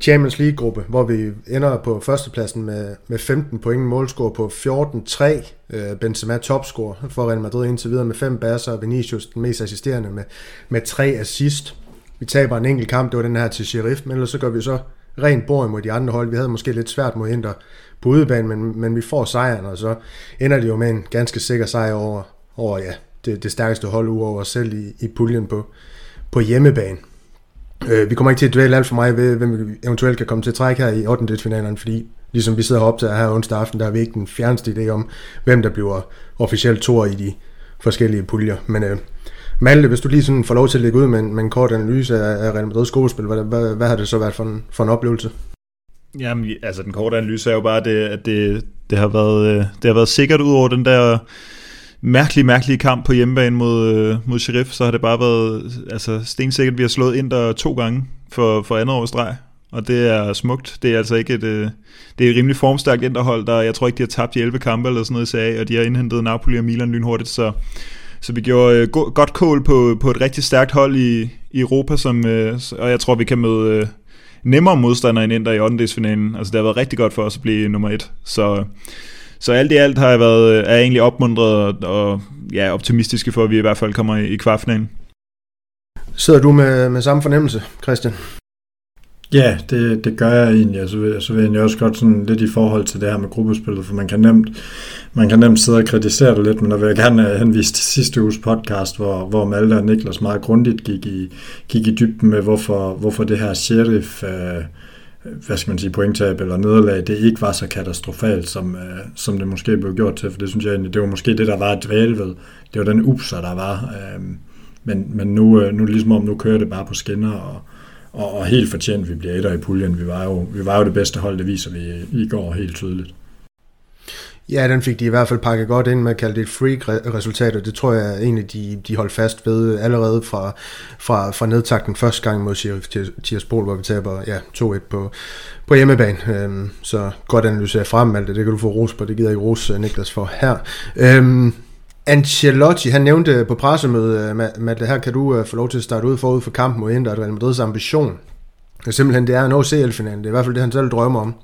B: Champions League-gruppe, hvor vi ender på førstepladsen med, med 15 point, målscore på 14-3, øh, Benzema topscore for Real Madrid indtil videre med 5 basser, og Vinicius den mest assisterende med, med 3 assist. Vi taber en enkelt kamp, det var den her til Sheriff, men ellers så gør vi så rent bord mod de andre hold. Vi havde måske lidt svært mod Inter på udebane, men, men vi får sejren, og så ender det jo med en ganske sikker sejr over, over ja, det, det stærkeste hold uover os selv i, i puljen på, på hjemmebane. Øh, vi kommer ikke til at dvæle alt for meget ved, hvem vi eventuelt kan komme til at trække her i 8. finalen, fordi ligesom vi sidder og optager her onsdag aften, der har vi ikke den fjerneste idé om, hvem der bliver officielt tor i de forskellige puljer. Men øh, Malte, hvis du lige sådan får lov til at lægge ud med en, med en kort analyse af, af Real Madrid skolespil, hvad, hvad, hvad har det så været for en, for en oplevelse?
C: Jamen, altså den korte analyse er jo bare, det, at det, det, har været, øh, det har været sikkert ud over den der mærkelige, mærkelige kamp på hjemmebane mod, øh, mod Sheriff, så har det bare været altså, stensikkert, vi har slået ind der to gange for, for andet års streg, og det er smukt. Det er altså ikke et, øh, det er et rimelig formstærkt interhold, der jeg tror ikke, de har tabt i 11 kampe eller sådan noget i serie, og de har indhentet Napoli og Milan lynhurtigt, så, så vi gjorde øh, godt kål på, på et rigtig stærkt hold i, i Europa, som, øh, og jeg tror, vi kan møde øh, nemmere modstandere end Inter i 8. finalen. Altså det har været rigtig godt for os at blive nummer et, så så alt i alt har jeg været øh, er egentlig opmuntret og, og ja, optimistiske for, at vi i hvert fald kommer i, i kvartfinalen.
B: Sidder du med, med samme fornemmelse, Christian?
D: Ja, det, det gør jeg egentlig, og så vil, så vil jeg også godt sådan lidt i forhold til det her med gruppespillet, for man kan nemt, man kan nemt sidde og kritisere det lidt, men der vil jeg gerne øh, henvise til sidste uges podcast, hvor, hvor Malte og Niklas meget grundigt gik i, gik i dybden med, hvorfor, hvorfor det her sheriff, øh, hvad skal man sige, pointtab eller nederlag, det ikke var så katastrofalt, som, øh, som det måske blev gjort til, for det synes jeg egentlig, det var måske det, der var et ved. Det var den upser, der var. Øh, men, men nu, øh, nu er det ligesom om, nu kører det bare på skinner, og, og, og helt fortjent, vi bliver etter i puljen. Vi var, jo, vi var jo det bedste hold, det viser vi i går helt tydeligt.
B: Ja, den fik de i hvert fald pakket godt ind med at kalde det et freak-resultat, og det tror jeg egentlig, de, de holdt fast ved allerede fra, fra, fra nedtakten første gang mod Sheriff Tiraspol, hvor vi taber ja, 2-1 på, på hjemmebane. Øhm, så godt analyseret frem alt det, det kan du få ros på, det gider jeg ikke ros øh, Niklas for her. Øhm, Ancelotti, han nævnte på pressemødet, øh, at det her kan du uh, få lov til at starte ud forud for kampen mod Inter, at Real Madrids ambition. Simpelthen, det er en CL-finalen, Det er i hvert fald det, han selv drømmer om.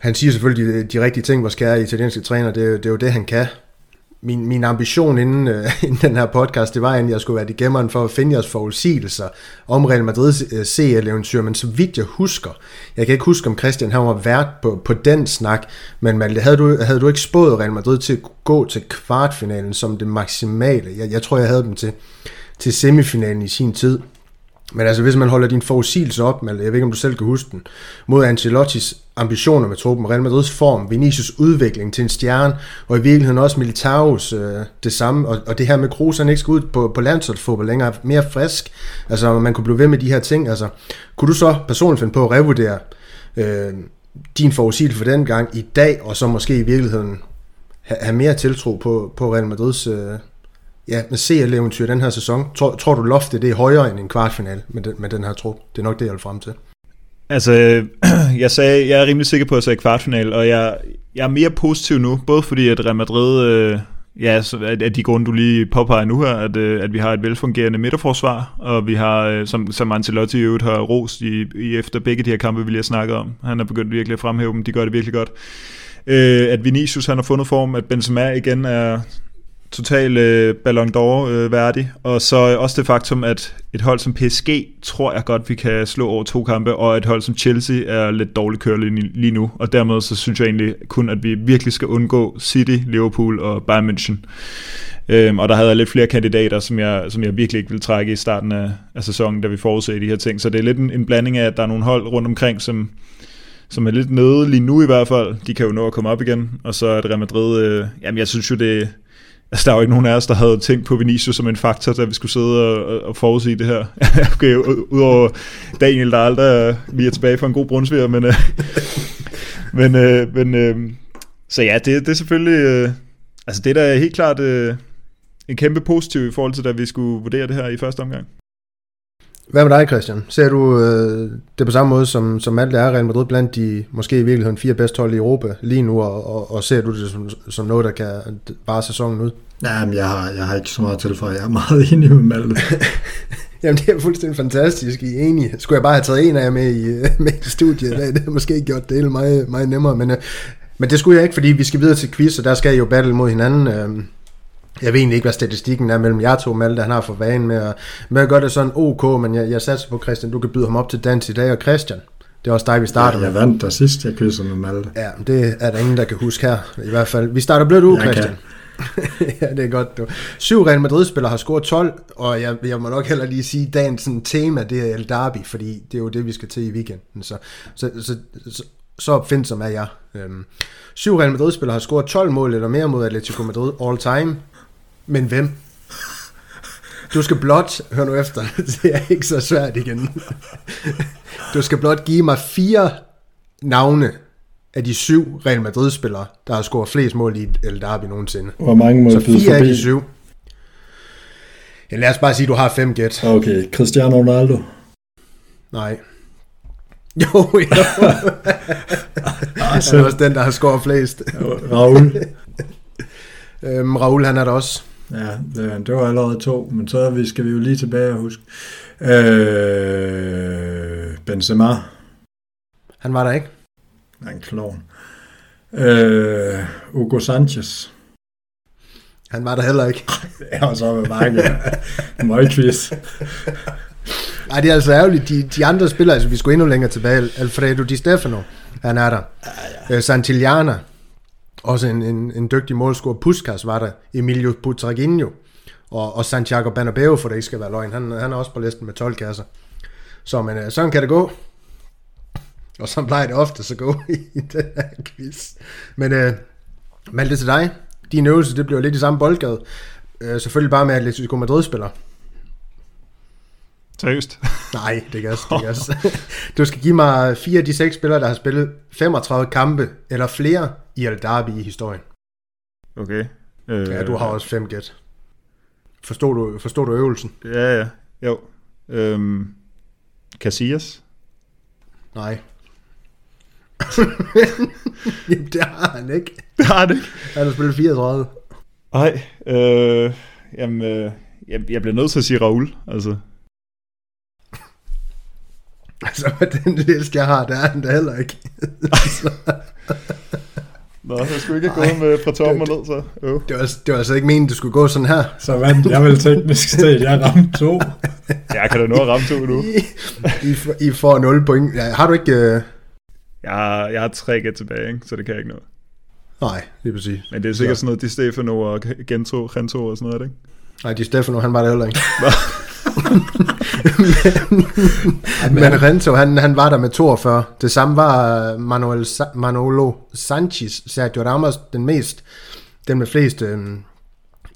B: Han siger selvfølgelig de, de rigtige ting, vores kære italienske træner. Det, det er jo det, han kan min, min ambition inden, øh, inden den her podcast, det var egentlig, at jeg skulle være det gemmeren for at finde jeres forudsigelser om Real Madrid's øh, CL-eventyr, men så vidt jeg husker, jeg kan ikke huske, om Christian han var vært på, på den snak, men Malte, havde du, havde du ikke spået Real Madrid til at gå til kvartfinalen som det maksimale? Jeg, jeg tror, jeg havde dem til, til semifinalen i sin tid. Men altså, hvis man holder din forudsigelse op, med, jeg ved ikke, om du selv kan huske den, mod Ancelottis ambitioner med truppen, Real Madrids form, Vinicius udvikling til en stjerne, og i virkeligheden også Militaos øh, det samme, og, og det her med Kroos, han ikke skal ud på, på landsholdsfodbold længere, mere frisk, altså man kunne blive ved med de her ting, altså kunne du så personligt finde på at revurdere øh, din forudsigelse for den gang i dag, og så måske i virkeligheden have, have mere tiltro på, på Real Madrids øh, ja, med CL-eventyr den her sæson, tror, tror du loftet det er højere end en kvartfinal med den, med den her trup? Det er nok det, jeg vil frem til.
C: Altså, jeg sagde, jeg er rimelig sikker på, at jeg sagde kvartfinal, og jeg, jeg er mere positiv nu, både fordi at Real Madrid, øh, ja, af at de grunde, du lige påpeger nu her, at, øh, at vi har et velfungerende midterforsvar, og vi har, øh, som, som Ancelotti i øvrigt har rost i, i efter begge de her kampe, vi lige har snakket om. Han har begyndt virkelig at fremhæve dem, de gør det virkelig godt. Øh, at Vinicius han har fundet form, at Benzema igen er total øh, Ballon d'Or øh, værdig, og så øh, også det faktum, at et hold som PSG tror jeg godt, vi kan slå over to kampe, og et hold som Chelsea er lidt dårligt kørt lige, nu, og dermed så synes jeg egentlig kun, at vi virkelig skal undgå City, Liverpool og Bayern München. Øhm, og der havde jeg lidt flere kandidater, som jeg, som jeg virkelig ikke ville trække i starten af, af sæsonen, da vi forudsagde de her ting. Så det er lidt en, en blanding af, at der er nogle hold rundt omkring, som, som er lidt nede lige nu i hvert fald. De kan jo nå at komme op igen. Og så er det Real Madrid, øh, jamen jeg synes jo, det, Altså, der er jo ikke nogen af os, der havde tænkt på Vinicius som en faktor, da vi skulle sidde og, og forudsige det her. okay, udover Daniel, der aldrig øh, vi er tilbage for en god brunsviger, men, øh, men, øh, men øh, så ja, det, det er selvfølgelig, øh, altså det der er helt klart øh, en kæmpe positiv i forhold til, da vi skulle vurdere det her i første omgang.
B: Hvad med dig, Christian? Ser du øh, det på samme måde, som, som alt er Real Madrid blandt de måske i virkeligheden fire bedste hold i Europa lige nu, og, og, og ser du det som, som noget, der kan bare sæsonen ud?
D: Jamen, jeg har, jeg har ikke så meget til for, jeg er meget enig med Malte.
B: Jamen, det er fuldstændig fantastisk, I er enige. Skulle jeg bare have taget en af jer med i, med i studiet i dag, det har måske gjort det hele meget, meget nemmere, men, øh, men det skulle jeg ikke, fordi vi skal videre til quiz, og der skal I jo battle mod hinanden. Øh, Jeg ved egentlig ikke, hvad statistikken er mellem jer to, Malte. Han har for vane med at, med at gøre det sådan ok, men jeg, jeg satser på Christian. Du kan byde ham op til dans i dag, og Christian, det er også dig, vi starter
D: Ja, jeg
B: med.
D: vandt der sidst, jeg kyssede med Malte.
B: Ja, det er der ingen, der kan huske her. I hvert fald. Vi starter blødt ud,
D: Jeg kan.
B: Christian. ja, det er godt. Du. Syv Real Madrid-spillere har scoret 12, og jeg, jeg må nok heller lige sige, at dagens sådan, tema, det er El Derby, fordi det er jo det, vi skal til i weekenden. Så, så, så, så, så opfindsom er jeg. Øhm, syv Real Madrid-spillere har scoret 12 mål eller mere mod Atletico Madrid all time. Men hvem? Du skal blot, hør nu efter, det er ikke så svært igen. Du skal blot give mig fire navne af de syv Real Madrid-spillere, der har scoret flest mål i El Derby nogensinde.
D: Hvor mange må
B: Så fire af
D: forbi?
B: de syv. Ja, lad os bare sige, at du har fem gæt.
D: Okay, Cristiano Ronaldo.
B: Nej. Jo, jo. Han er også den, der har scoret flest.
D: Raul.
B: Øhm, Raul, han er der også.
D: Ja, det, var allerede to, men så vi, skal vi jo lige tilbage og huske. Øh, Benzema.
B: Han var der ikke.
D: Han er en klovn. Øh, Hugo Sanchez.
B: Han var der heller ikke.
D: Det er så med mange. Møgquiz.
B: Nej, det er altså ærgerligt. De, de andre spillere, altså vi skulle endnu længere tilbage. Alfredo Di Stefano, han er der. Ja, ja. Santillana, også en, en, en dygtig målscorer. Puskas var der. Emilio Butraguinho. Og, og Santiago Bernabeu, for det ikke skal være løgn. Han, han er også på listen med 12 kasser. Så men, øh, sådan kan det gå. Og så plejer det ofte så gå i den her quiz. Men øh, Malte til dig. Din øvelse, det bliver lidt i samme boldgade. Øh, selvfølgelig bare med Atletico Madrid-spiller.
C: Seriøst.
B: Nej, det kan jeg, det kan. Du skal give mig fire af de seks spillere, der har spillet 35 kampe eller flere i El Derby i historien.
C: Okay. Øh,
B: Ja, du har også fem gæt. Forstår du, forstår du øvelsen?
C: Ja, ja. Jo. Øhm, Casillas?
B: Nej. Jamen, det har han ikke.
C: Det har det ikke.
B: Han har spillet 34.
C: Nej. Øh, jamen, øh, jeg, jeg bliver nødt til at sige Raul. Altså.
B: Altså, med den liste, jeg har, der er han da heller ikke.
C: Nå, jeg skulle ikke
B: gået
C: med fra
B: toppen og
C: ned, så. Jo.
B: Det var, det var altså ikke meningen, det skulle gå sådan her.
D: Så vandt jeg vel teknisk set. Jeg ramte to.
C: Jeg kan da nå at ramme to nu.
B: I, I, får- I får 0 point. Ja, har du ikke... Øh...
C: Jeg har, jeg har tre gæt tilbage, ikke? så det kan jeg ikke nå.
B: Nej, det er præcis.
C: Men det er sikkert
B: Så.
C: sådan noget Di Stefano og Gento, Gento og sådan noget, ikke?
B: Nej, de Stefano, han var der heller ikke. Men, men Rento, han, han var der med 42. Det samme var Manuel Sa- Manolo Sanchez, Sergio Ramos, den mest, den med flest øhm,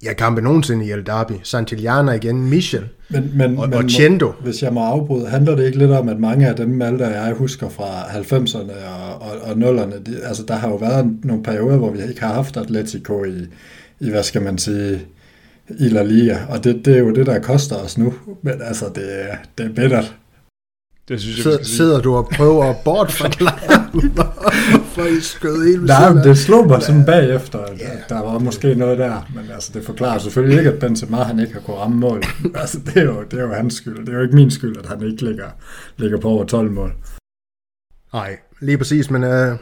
B: ja, kampe nogensinde i El Derby. Santillana igen, Michel
D: Men, men,
B: og,
D: men
B: og Chendo.
D: Hvis jeg må afbryde, handler det ikke lidt om, at mange af dem, Malte og jeg husker fra 90'erne og, og, og 0'erne, de, altså der har jo været nogle perioder, hvor vi ikke har haft Atletico i, i hvad skal man sige, i La Liga, og det, det er jo det, der koster os nu, men altså det, er- det er bittert.
C: Det synes jeg,
B: Sidder, sidder du og prøver at bortforklare, hvorfor I skød helt ved
D: Nej, men det slog mig sådan bagefter, at
B: Ja.
D: der var måske noget der, men altså det forklarer selvfølgelig ikke, at Benzema han ikke har kunnet ramme mål. altså det er, jo, det er jo hans skyld, det er jo ikke min skyld, at han ikke ligger, ligger på over 12 mål.
B: Nej, lige præcis, men øh,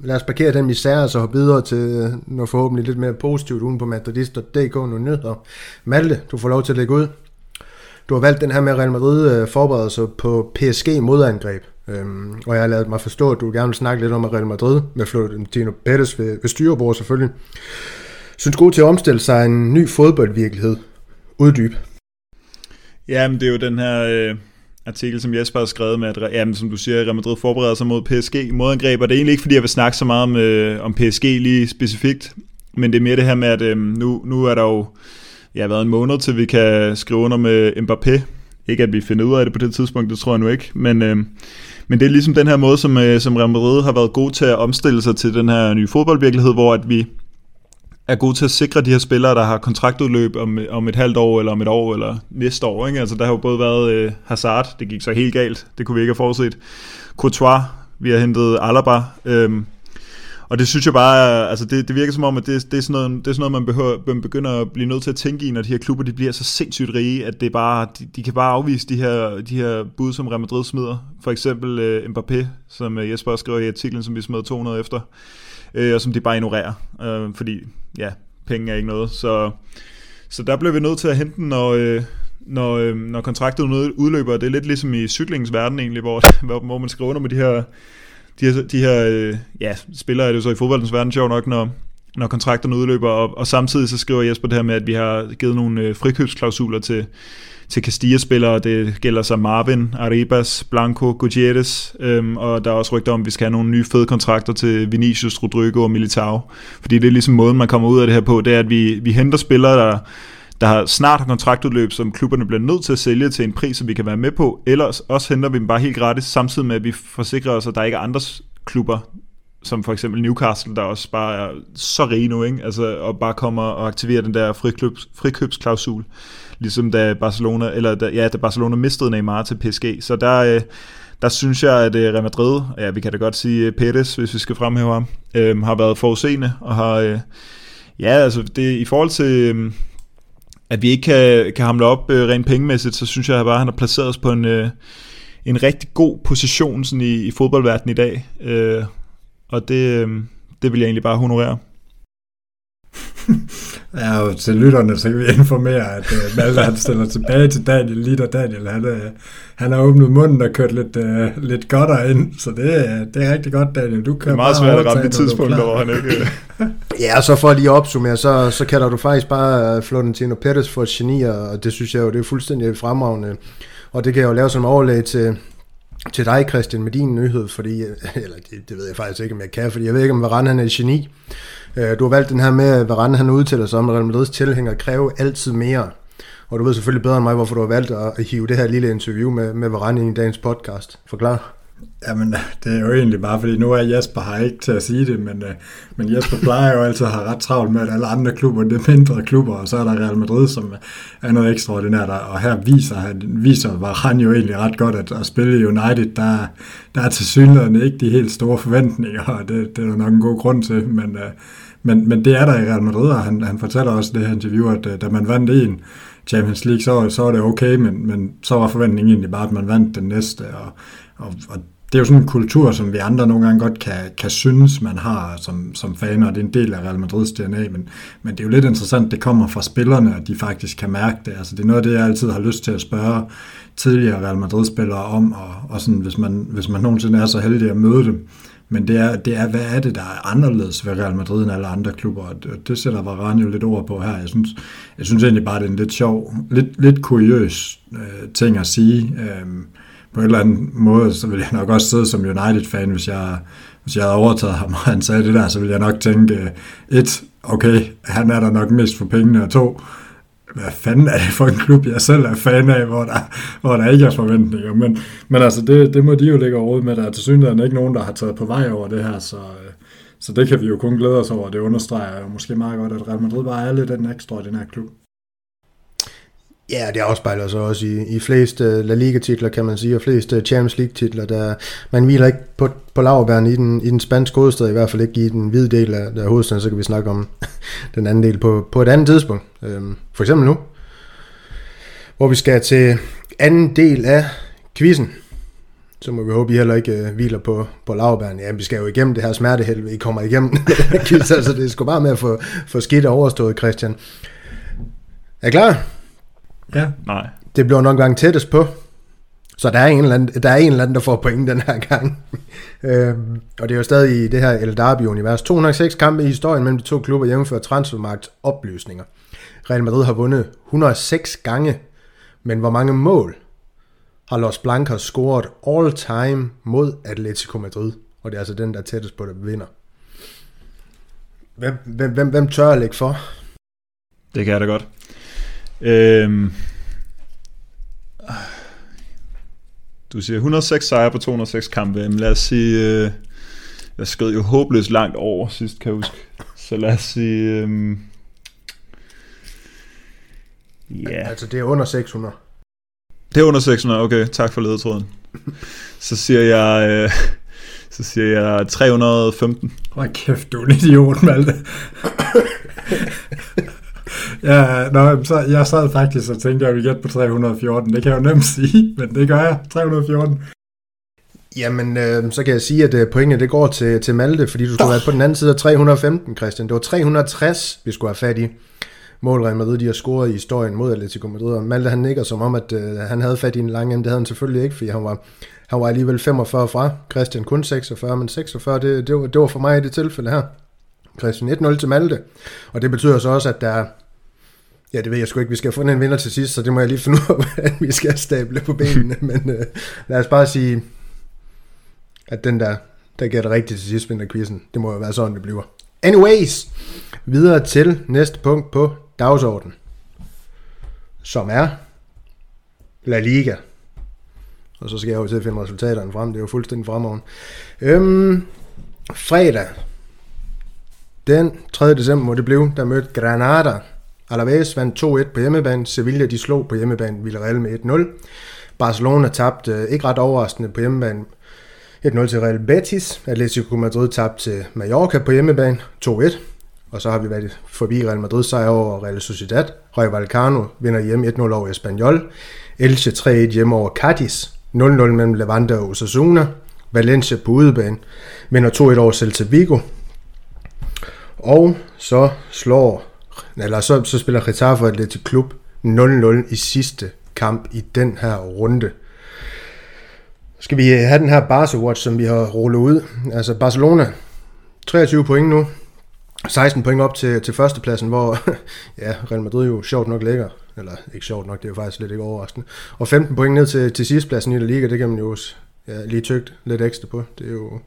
B: lad os parkere den misære, og så hoppe videre til noget forhåbentlig lidt mere positivt uden på madridist.dk, nogle nyheder. Malte, du får lov til at lægge ud. Du har valgt den her med Real Madrid øh, forbereder sig på PSG modangreb. Øhm, og jeg har lavet mig forstå, at du gerne vil snakke lidt om Real Madrid med Florentino Pérez ved, ved styrebord selvfølgelig. Synes god til at omstille sig en ny fodboldvirkelighed. Uddyb.
C: Ja, men det er jo den her øh, artikel, som Jesper har skrevet med, at jamen, som du siger, Real Madrid forbereder sig mod PSG modangreb, og det er egentlig ikke, fordi jeg vil snakke så meget om, øh, om PSG lige specifikt, men det er mere det her med, at øh, nu, nu er der jo ja, været en måned, til vi kan skrive under med Mbappé. Ikke at vi finder ud af det på det tidspunkt, det tror jeg nu ikke, men, øh, men det er ligesom den her måde, som, øh, som Real Madrid har været god til at omstille sig til den her nye fodboldvirkelighed, hvor at vi er gode til at sikre de her spillere, der har kontraktudløb om, om et halvt år, eller om et år, eller næste år. Ikke? Altså, der har jo både været øh, Hazard, det gik så helt galt, det kunne vi ikke have forudset. Courtois, vi har hentet Alaba, øhm, og det synes jeg bare, altså det, det virker som om, at det, det, er sådan noget, det er sådan noget, man, behøver, man begynder at blive nødt til at tænke i, når de her klubber de bliver så sindssygt rige, at det bare, de, de kan bare afvise de her, de her bud, som Real Madrid smider. For eksempel øh, Mbappé, som øh, Jesper også skriver i artiklen, som vi smed 200 efter, øh, og som de bare ignorerer. Øh, fordi, ja, penge er ikke noget. Så, så der blev vi nødt til at hente den, når, øh, når, øh, når kontraktet udløber. Det er lidt ligesom i cyklingens verden egentlig, hvor, hvor, hvor man skriver under med de her, de her, de her øh, ja, spillere er det så i fodboldens verden sjov nok, når, når kontrakterne udløber, og, og samtidig så skriver Jesper det her med, at vi har givet nogle øh, frikøbsklausuler til, til Castilla-spillere. Det gælder så Marvin, Arribas, Blanco, Gutierrez, øhm, og der er også rygter om, at vi skal have nogle nye fede kontrakter til Vinicius, Rodrigo og Militao. Fordi det er ligesom måden, man kommer ud af det her på, det er, at vi, vi henter spillere, der, der har snart har kontraktudløb, som klubberne bliver nødt til at sælge til en pris, som vi kan være med på. Ellers også henter vi dem bare helt gratis, samtidig med, at vi forsikrer os, at der ikke er andre klubber, som for eksempel Newcastle, der også bare er så rige nu, ikke? Altså, og bare kommer og aktiverer den der frikøbs, frikøbsklausul ligesom da Barcelona, eller da, ja, da Barcelona mistede Neymar til PSG. Så der, øh, der synes jeg, at øh, Real Madrid, ja, vi kan da godt sige øh, Pérez, hvis vi skal fremhæve ham, øh, har været forudseende, og har, øh, ja, altså det, i forhold til, øh, at vi ikke kan, kan hamle op øh, rent pengemæssigt, så synes jeg bare, at han har placeret os på en, øh, en rigtig god position sådan i, i fodboldverdenen i dag, øh, og det, øh, det vil jeg egentlig bare honorere.
D: Ja, og til lytterne, så kan vi informere, at uh, Malte han stiller tilbage til Daniel, lige da Daniel, han, uh, han har åbnet munden og kørt lidt, uh, lidt godt ind, så det, uh, det er rigtig godt, Daniel. Du kan det
C: er meget svært at ramme det tidspunkt, hvor han ikke...
B: ja, så for lige at opsummere, så, så kalder du faktisk bare Florentino Perez for et geni, og det synes jeg jo, det er fuldstændig fremragende. Og det kan jeg jo lave som overlag til, til dig, Christian, med din nyhed, fordi, øh, eller det, det ved jeg faktisk ikke, om jeg kan, fordi jeg ved ikke, om Varane han er et geni. Øh, du har valgt den her med, at Varane han udtaler sig om, at Real Madrids tilhænger kræver altid mere. Og du ved selvfølgelig bedre end mig, hvorfor du har valgt at hive det her lille interview med, med Varane i dagens podcast. Forklar.
D: Jamen, det er jo egentlig bare, fordi nu er Jesper her ikke til at sige det, men, øh, men Jesper plejer jo altid at have ret travlt med, at alle andre klubber, det er mindre klubber, og så er der Real Madrid, som er noget ekstraordinært, og her viser, han, viser var han jo egentlig ret godt, at, at spille i United, der, der er til synligheden ikke de helt store forventninger, og det, det er der nok en god grund til, men, øh, men, men det er der i Real Madrid, og han, han fortæller også det her interview, at øh, da man vandt en Champions League, så, så var det okay, men, men så var forventningen egentlig bare, at man vandt den næste, og, og, og det er jo sådan en kultur, som vi andre nogle gange godt kan, kan synes, man har som, som faner, og det er en del af Real Madrids DNA, men, men det er jo lidt interessant, det kommer fra spillerne, og de faktisk kan mærke det. Altså, det er noget af det, jeg altid har lyst til at spørge tidligere Real Madrid-spillere om, og, og sådan, hvis, man, hvis man nogensinde er så heldig at møde dem. Men det er, det er, hvad er det, der er anderledes ved Real Madrid end alle andre klubber, og det, det sætter Varane jo lidt ord på her. Jeg synes, jeg synes egentlig bare, det er en lidt sjov, lidt, lidt kuriøs øh, ting at sige. Øh, på en eller anden måde, så ville jeg nok også sidde som United-fan, hvis jeg, hvis jeg havde overtaget ham, og han sagde det der, så ville jeg nok tænke, øh, et, okay, han er der nok mest for pengene, og to, hvad fanden er det for en klub, jeg selv er fan af, hvor der, hvor der ikke er forventninger. Men, men altså, det, det må de jo ligge overhovedet med. Der er til synligheden ikke nogen, der har taget på vej over det her, så, øh, så det kan vi jo kun glæde os over. Det understreger jo måske meget godt, at Real Madrid bare er lidt den ekstraordinære klub.
B: Ja, det afspejler sig også i, i flest uh, La Liga-titler, kan man sige, og flest uh, Champions League-titler. Der, man hviler ikke på, på lavbæren i den, i den spanske hovedstad, i hvert fald ikke i den hvide del af, af hovedstaden, så kan vi snakke om den anden del på, på et andet tidspunkt. Øhm, for eksempel nu, hvor vi skal til anden del af quizzen. Så må vi håbe, I heller ikke øh, hviler på, på lavbæren. Ja, vi skal jo igennem det her smertehelvede. I kommer igennem quiz, altså det skal bare med at få, få skidt og overstået, Christian. Er I klar?
D: Ja.
C: Nej.
B: Det bliver nok gang tættest på. Så der er en eller anden, der, er en eller anden, der får point den her gang. øhm, og det er jo stadig i det her El Derby-univers. 206 kampe i historien mellem de to klubber jævnfører transfermarkt opløsninger. Real Madrid har vundet 106 gange, men hvor mange mål har Los Blancos scoret all time mod Atletico Madrid? Og det er altså den, der er tættest på, der vinder. Hvem, hvem, hvem, hvem tør at lægge for?
C: Det kan jeg da godt. Øhm, du siger 106 sejre på 206 kampe. Men lad os sige, øh, jeg skød jo håbløst langt over sidst, kan jeg huske. Så lad os sige... Øh,
B: ja. Yeah. Altså det er under 600.
C: Det er under 600, okay. Tak for ledetråden. Så siger jeg... Øh, så siger jeg 315.
D: Hold kæft, du er en idiot, Malte. Ja, nå, så jeg sad faktisk og tænkte, at jeg ville gætte på 314. Det kan jeg jo nemt sige, men det gør jeg. 314.
B: Jamen, øh, så kan jeg sige, at øh, pointet det går til, til Malte, fordi du skulle være på den anden side af 315, Christian. Det var 360, vi skulle have fat i. Mål Real Madrid, de har scoret i historien mod Atletico Madrid, og Malte han nikker som om, at øh, han havde fat i en lang det havde han selvfølgelig ikke, fordi han var, han var alligevel 45 fra. Christian kun 46, men 46, det, det, var, det var for mig i det tilfælde her. Christian 1-0 til Malte, og det betyder så også, at der Ja, det ved jeg sgu ikke. Vi skal have fundet en vinder til sidst, så det må jeg lige finde ud af, hvordan vi skal stable på benene. Men øh, lad os bare sige, at den der, der gætter rigtigt til sidst, vinder quizzen. Det må jo være sådan, det bliver. Anyways, videre til næste punkt på dagsordenen, som er La Liga. Og så skal jeg jo til at finde resultaterne frem. Det er jo fuldstændig fremragende. Øhm, fredag, den 3. december må det blive, der mødte Granada. Alaves vandt 2-1 på hjemmebane. Sevilla de slog på hjemmebane Villarreal med 1-0. Barcelona tabte øh, ikke ret overraskende på hjemmebane 1-0 til Real Betis. Atletico Madrid tabte til Mallorca på hjemmebane 2-1. Og så har vi været forbi Real Madrid sejr over Real Sociedad. Rayo Vallecano vinder hjemme 1-0 over Espanyol. Elche 3-1 hjemme over Cadiz. 0-0 mellem Levante og Osasuna. Valencia på udebane vinder 2-1 over Celta Vigo. Og så slår, eller så, så spiller Getafe Athletic Klub 0-0 i sidste kamp i den her runde. Skal vi have den her Barca Watch, som vi har rullet ud? Altså Barcelona, 23 point nu, 16 point op til, til førstepladsen, hvor ja, Real Madrid jo sjovt nok ligger. Eller ikke sjovt nok, det er jo faktisk lidt ikke overraskende. Og 15 point ned til, til sidstpladsen i La Liga, det kan man jo ja, lige tygt lidt ekstra på. Det er jo,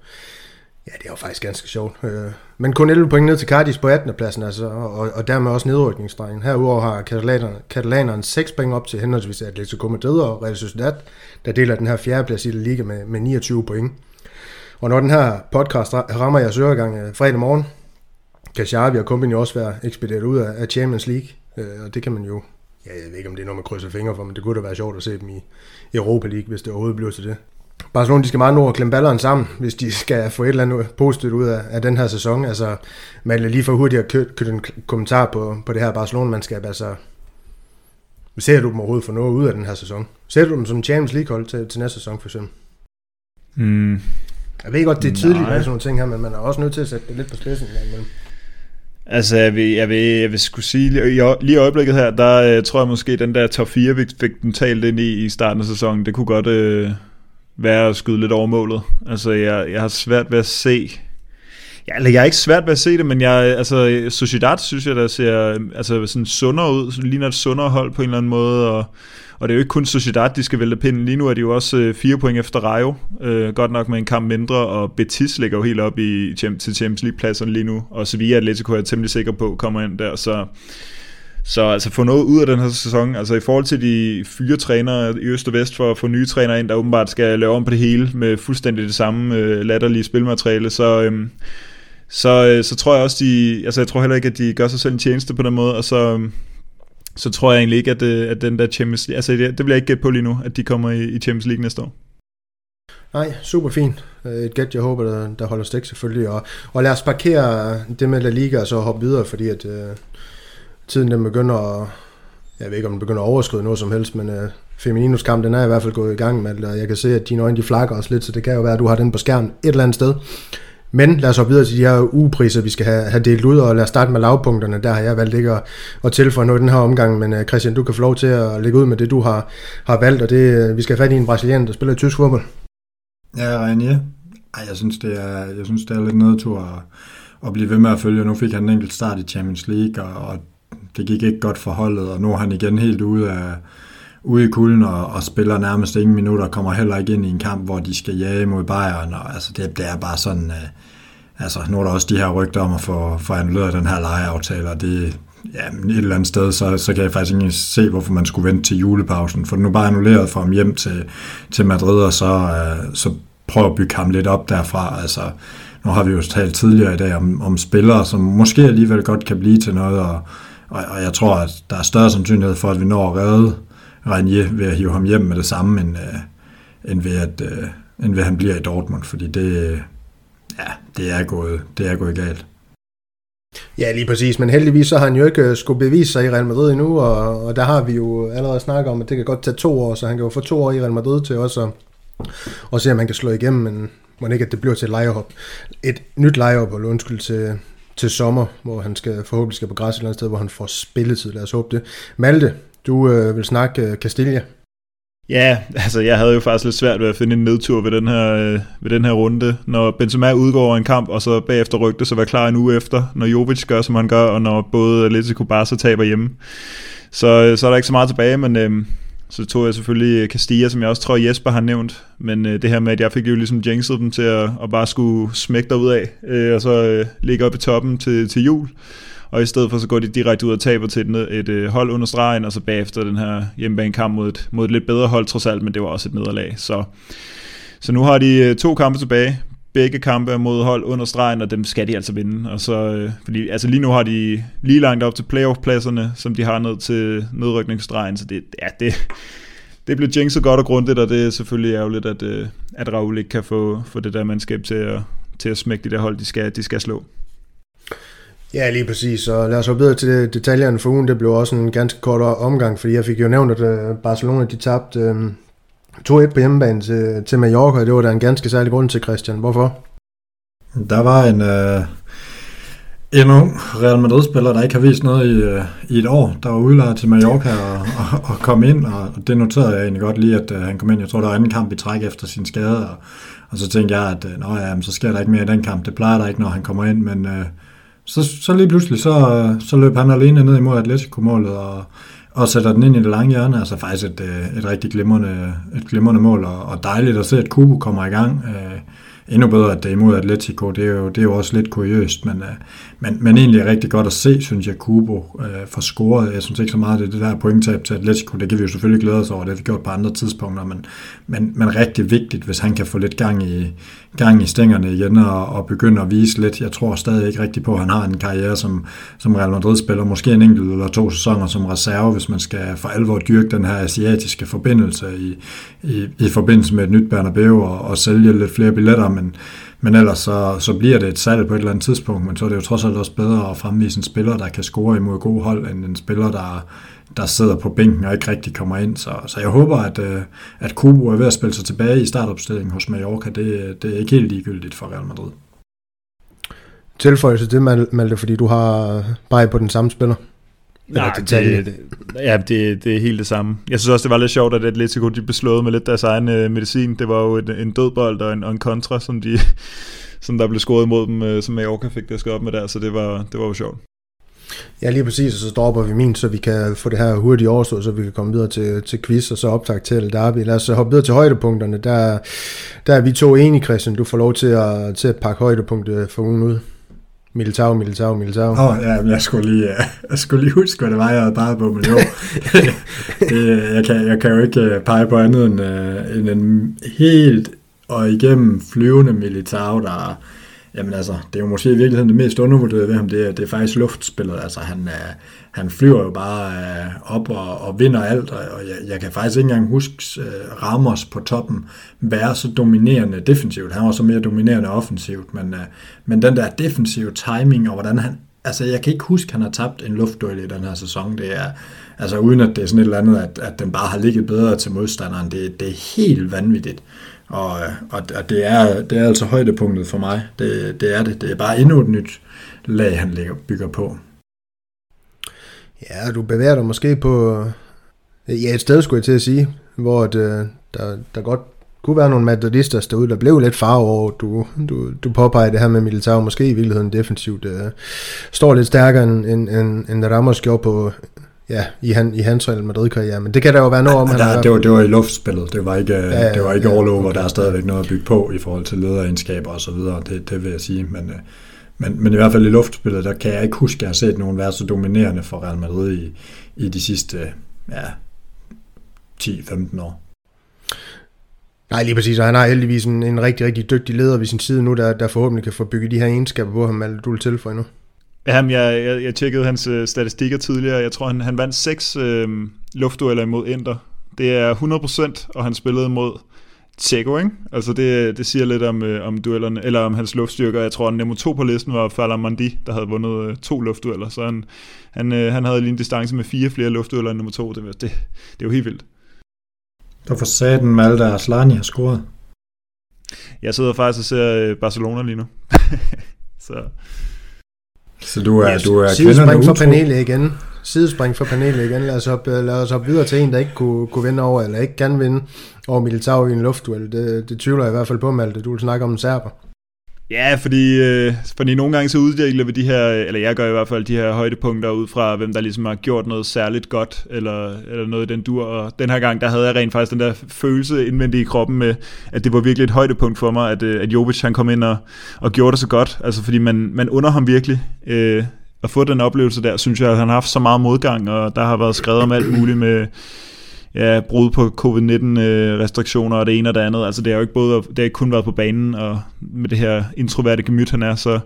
B: ja, det er jo faktisk ganske sjovt. Øh, men kun 11 point ned til Cardis på 18. pladsen, altså, og, og dermed også nedrykningsdrengen. Herudover har katalanerne, katalanerne 6 point op til henholdsvis Atletico Madrid og Real Sociedad, der deler den her fjerde plads i Liga med, med 29 point. Og når den her podcast rammer jeres øregang øh, fredag morgen, kan Xavi og company også være ekspederet ud af Champions League, øh, og det kan man jo, ja, jeg ved ikke om det er noget, man krydser fingre for, men det kunne da være sjovt at se dem i Europa League, hvis det overhovedet bliver til det. Barcelona de skal meget nå at klemme balleren sammen, hvis de skal få et eller andet positivt ud af, af den her sæson. Altså, man lige for hurtigt at købe en kommentar på, på det her Barcelona-mandskab. Altså, ser du dem overhovedet få noget ud af den her sæson? Ser du dem som Champions League-hold til, til næste sæson, for eksempel?
C: Mm.
B: Jeg ved godt, det er tidligt med sådan nogle ting her, men man er også nødt til at sætte det lidt på spidsen. Men...
C: Altså, jeg vil, jeg vil, jeg vil skulle sige, lige, i øjeblikket her, der uh, tror jeg måske, den der top 4, vi fik den talt ind i i starten af sæsonen, det kunne godt uh, være at skyde lidt over målet. Altså, jeg, jeg har svært ved at se... Ja, eller jeg er ikke svært ved at se det, men jeg, altså, Sociedad synes jeg, der ser altså, sådan sundere ud, så ligner et sundere hold på en eller anden måde, og, og det er jo ikke kun Sociedad, de skal vælte pinden. Lige nu er de jo også øh, fire point efter Rayo, øh, godt nok med en kamp mindre, og Betis ligger jo helt op i, til Champions League-pladserne lige nu, og Sevilla Atletico er jeg temmelig sikker på kommer ind der, så så altså få noget ud af den her sæson, altså i forhold til de fire trænere i øst og vest for at få nye trænere ind, der åbenbart skal lave om på det hele med fuldstændig det samme øh, latterlige spilmateriale, så, øh, så, øh, så tror jeg også, de, altså jeg tror heller ikke, at de gør sig selv en tjeneste på den måde, og så, øh, så tror jeg egentlig ikke, at, øh, at den der Champions League, altså det, det bliver jeg ikke gætte på lige nu, at de kommer i, i Champions League næste år.
B: Nej, super fint. Øh, et gæt, jeg håber, der, der holder stik selvfølgelig. Og, og lad os parkere det med La Liga og så hoppe videre, fordi at, øh, tiden den begynder at, jeg ved ikke om den begynder at overskride noget som helst, men øh, Femininos kamp, den er i hvert fald gået i gang med, og øh, jeg kan se, at dine øjne de flakker også lidt, så det kan jo være, at du har den på skærmen et eller andet sted. Men lad os hoppe videre til de her ugepriser, vi skal have, have delt ud, og lad os starte med lavpunkterne. Der har jeg valgt ikke at, at tilføje noget i den her omgang, men uh, Christian, du kan få lov til at lægge ud med det, du har, har valgt, og det, uh, vi skal have fat i en brasilianer, der spiller i tysk fodbold.
D: Ja, Reinier. Ej, jeg synes, det er, jeg synes, det er lidt nedtur at, at blive ved med at følge. Nu fik han en enkelt start i Champions League, og, og det gik ikke godt for holdet, og nu er han igen helt ude af, ude i kulden og, og spiller nærmest ingen minutter, kommer heller ikke ind i en kamp, hvor de skal jage mod Bayern, og altså det, det er bare sådan, øh, altså nu er der også de her rygter om at få, få annulleret den her lejeaftale, og det, ja, et eller andet sted, så, så kan jeg faktisk ikke se, hvorfor man skulle vente til julepausen, for nu bare annulleret for ham hjem til, til Madrid, og så, øh, så prøve at bygge ham lidt op derfra, altså nu har vi jo talt tidligere i dag om, om spillere, som måske alligevel godt kan blive til noget, og, og, og jeg tror, at der er større sandsynlighed for, at vi når at redde Renier ved at hive ham hjem med det samme, end, øh, end, ved, at, øh, end ved at han bliver i Dortmund, fordi det, ja, det, er gået, det er gået galt.
B: Ja, lige præcis, men heldigvis så har han jo ikke øh, skulle bevise sig i Real Madrid endnu, og, og der har vi jo allerede snakket om, at det kan godt tage to år, så han kan jo få to år i Real Madrid til også at, og se, om man kan slå igennem, men må ikke, at det bliver til et lejehop. Et nyt lejehop, eller undskyld, til, til sommer, hvor han skal forhåbentlig skal på græs et eller andet sted, hvor han får spilletid. Lad os håbe det. Malte, du øh, vil snakke øh, Castilla.
C: Ja, altså jeg havde jo faktisk lidt svært ved at finde en nedtur ved den her, øh, ved den her runde. Når Benzema udgår en kamp, og så bagefter rygte så var klar en uge efter, når Jovic gør, som han gør, og når både Atletico Barca taber hjemme. Så, øh, så er der ikke så meget tilbage, men øh, så tog jeg selvfølgelig øh, Castilla, som jeg også tror Jesper har nævnt. Men øh, det her med, at jeg fik jo ligesom jinxet dem til at, at bare skulle smække ud af, øh, og så øh, ligge op i toppen til, til jul og i stedet for så går de direkte ud og taber til et, et øh, hold under stregen, og så bagefter den her hjemmebanekamp mod et, mod et lidt bedre hold trods alt, men det var også et nederlag. Så, så nu har de øh, to kampe tilbage, begge kampe er mod hold under stregen, og dem skal de altså vinde. Og så, øh, fordi altså lige nu har de lige langt op til playoff-pladserne, som de har ned til nedrykningsstregen, så det, ja, det, det blev jinxet godt og grundigt, og det er selvfølgelig ærgerligt, at, øh, at Raul ikke kan få, få det der mandskab til at, til at smække de der hold, de skal, de skal slå.
B: Ja, lige præcis. Så lad os hoppe videre til detaljerne for ugen. Det blev også en ganske kort omgang, fordi jeg fik jo nævnt, at øh, Barcelona de tabte øh, 2-1 på hjemmebane til, til Mallorca. Det var da en ganske særlig grund til, Christian. Hvorfor?
D: Der var en, øh, en ung Real Madrid-spiller, der ikke har vist noget i, øh, i et år, der var udlejet til Mallorca og, og, og kom ind, og det noterede jeg egentlig godt lige, at øh, han kom ind. Jeg tror, der var anden kamp i træk efter sin skade, og, og så tænkte jeg, at øh, Nå, ja, så sker der ikke mere i den kamp. Det plejer der ikke, når han kommer ind, men... Øh, så, så lige pludselig, så, øh, så løb han alene ned imod Atletico-målet og, og sætter den ind i det lange hjørne. Altså faktisk et, øh, et rigtig glimrende, et glimrende mål, og, og dejligt at se, at Kubo kommer i gang. Øh, endnu bedre, at det er imod Atletico, det er jo, det er jo også lidt kuriøst, men, øh, men, men egentlig rigtig godt at se, synes jeg, Kubo øh, får scoret. Jeg synes ikke så meget, det det der pointtab til Atletico, det kan vi jo selvfølgelig glæde os over, det har vi gjort på andre tidspunkter, men, men, men rigtig vigtigt, hvis han kan få lidt gang i, gang i stængerne igen og, og begynde at vise lidt. Jeg tror stadig ikke rigtigt på, at han har en karriere som, som Real Madrid-spiller, måske en enkelt eller to sæsoner som reserve, hvis man skal for alvor dyrke den her asiatiske forbindelse i, i, i forbindelse med et nyt Bernabeu og, og sælge lidt flere billetter, men, men ellers så, så bliver det et salg på et eller andet tidspunkt, men så er det jo trods alt også bedre at fremvise en spiller, der kan score imod god hold, end en spiller, der, der sidder på bænken og ikke rigtig kommer ind. Så, så jeg håber, at, øh, at Kubo er ved at spille sig tilbage i startopstillingen hos Mallorca. Det, det er ikke helt ligegyldigt for Real Madrid.
B: Tilføjelse til Malte, fordi du har bare på den samme spiller.
C: Nej, det, det, ja, det, det er helt det samme. Jeg synes også, det var lidt sjovt, at Atletico de blev slået med lidt deres egen øh, medicin. Det var jo en, en dødbold og en, og en kontra, som, de, som der blev scoret imod dem, øh, som Mallorca fik det op med der, så det var, det var jo sjovt.
B: Ja, lige præcis, og så dropper vi min, så vi kan få det her hurtigt overstået, så vi kan komme videre til, til quiz, og så optag til Derby. Lad os hoppe videre til højdepunkterne. Der, der er vi to enige, Christian. Du får lov til at, til at pakke højdepunktet for ugen ud. Militao, Militao, Militao.
D: Åh, oh, ja, jeg skulle, lige, jeg skulle lige huske, hvad det var, jeg havde peget på, men jo, det, jeg, kan, jeg kan jo ikke øh, pege på andet end, end en helt og igennem flyvende Militao, der, Jamen altså, det er jo måske i virkeligheden det mest undervurderede ved ham, det er, det er faktisk luftspillet. Altså han, øh, han flyver jo bare øh, op og, og vinder alt, og jeg, jeg kan faktisk ikke engang huske uh, Ramos på toppen være så dominerende defensivt. Han var så mere dominerende offensivt, men, uh, men den der defensive timing og hvordan han altså jeg kan ikke huske, at han har tabt en luftduel i den her sæson. Det er, altså uden at det er sådan et eller andet, at, at den bare har ligget bedre til modstanderen. Det, det er helt vanvittigt. Og, øh, og, og det, er, det er altså højdepunktet for mig. Det, det er det. Det er bare endnu et nyt lag, han lægger, bygger på.
B: Ja, du bevæger dig måske på øh, ja, et sted, skulle jeg til at sige, hvor det, øh, der, der godt kunne være nogle madridistas derude, der blev lidt farve over, du, du, du påpeger det her med Militao, måske i virkeligheden defensivt, uh, står lidt stærkere end, end, end, end Ramos gjorde på, ja, i, han, i hans Real Madrid-karriere, men det kan der jo være noget om.
D: Han der, det, var, det var i luftspillet, det var ikke, ja, ja, det var ikke ja, all over, der er stadigvæk noget at bygge på i forhold til lederegenskaber og så videre, det, det vil jeg sige, men, øh, men, men i hvert fald i luftspillet, der kan jeg ikke huske, at jeg har set nogen være så dominerende for Real Madrid i, i de sidste ja, 10-15 år.
B: Nej, lige præcis, og han har heldigvis en, en rigtig, rigtig dygtig leder ved sin side nu, der, der forhåbentlig kan få bygget de her egenskaber på ham, eller du vil tilføje nu.
C: Jamen, jeg, jeg, jeg tjekkede hans øh, statistikker tidligere. Jeg tror, han, han vandt seks øh, luftdueller imod Inter. Det er 100%, og han spillede mod Tjekko, ikke? Altså det, det siger lidt om, øh, om duellerne, eller om hans luftstyrker. Jeg tror, at nummer to på listen var Fala Mandi, der havde vundet øh, to luftdueller. Så han, han, øh, han havde lige en distance med fire flere luftdueller end nummer to. Det, det, det er jo helt vildt.
D: Der får satan Malte og Aslani har scoret.
C: Jeg sidder faktisk og ser øh, Barcelona lige nu. så
D: Så du er,
B: Yes.
D: du er
B: Sidespring for panelet igen. Sidespring for panelet igen. Lad os, op, lad os op videre til en, der ikke kunne, kunne vinde over, eller ikke kan vinde over Militao i en luftduel. Det, det tvivler jeg i hvert fald på, Malte. Du vil snakke om en serber.
C: Ja, fordi, øh, fordi nogle gange så uddeler vi de her, eller jeg gør i hvert fald de her højdepunkter ud fra, hvem der ligesom har gjort noget særligt godt, eller, eller noget i den dur. Og den her gang, der havde jeg rent faktisk den der følelse indvendigt i kroppen med, at det var virkelig et højdepunkt for mig, at, øh, at Jovic han kom ind og, og gjorde det så godt. Altså fordi man, man under ham virkelig. Øh, at få den oplevelse der, synes jeg, at han har haft så meget modgang, og der har været skrevet om alt muligt med ja, brud på covid-19-restriktioner øh, og det ene og det andet. Altså det har jo ikke, både, det har ikke kun været på banen, og med det her introverte gemyt, han er, så,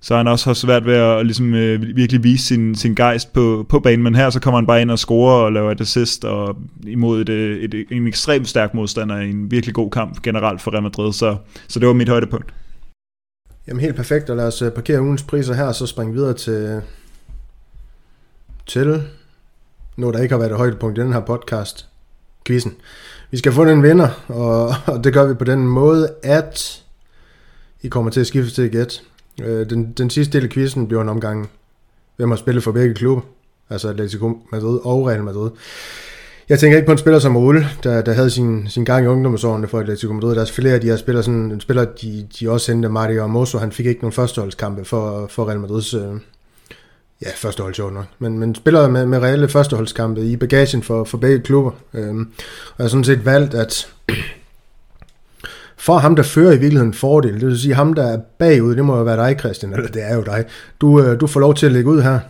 C: så han også har svært ved at ligesom, øh, virkelig vise sin, sin gejst på, på banen. Men her så kommer han bare ind og scorer og laver et assist og imod et, et, et, en ekstremt stærk modstander i en virkelig god kamp generelt for Real Madrid. Så, så det var mit højdepunkt.
B: Jamen helt perfekt, og lad os øh, parkere ugens priser her, og så springe videre til, til noget, der ikke har været et højdepunkt i den her podcast, quizzen. Vi skal få en vinder, og, og det gør vi på den måde, at I kommer til at skifte til gæt. Øh, Den, den sidste del af quizzen bliver en omgang, hvem har spillet for begge klubber, altså Atletico Madrid og Real Madrid. Jeg tænker ikke på en spiller som Ole, der, der havde sin, sin gang i ungdomsårene for Atletico Madrid. Der er flere af de her spillere, sådan, en spiller, de, de også sendte Mario Mosso. Han fik ikke nogen førsteholdskampe for, for Real Madrids øh, ja, førstehold sjovt nok. Men, men spiller med, med reelle førsteholdskampe i bagagen for, for begge klubber. Øhm, og jeg har sådan set valgt, at for ham, der fører i virkeligheden en fordel, det vil sige ham, der er bagud, det må jo være dig, Christian, eller det er jo dig. Du, øh, du får lov til at lægge ud her.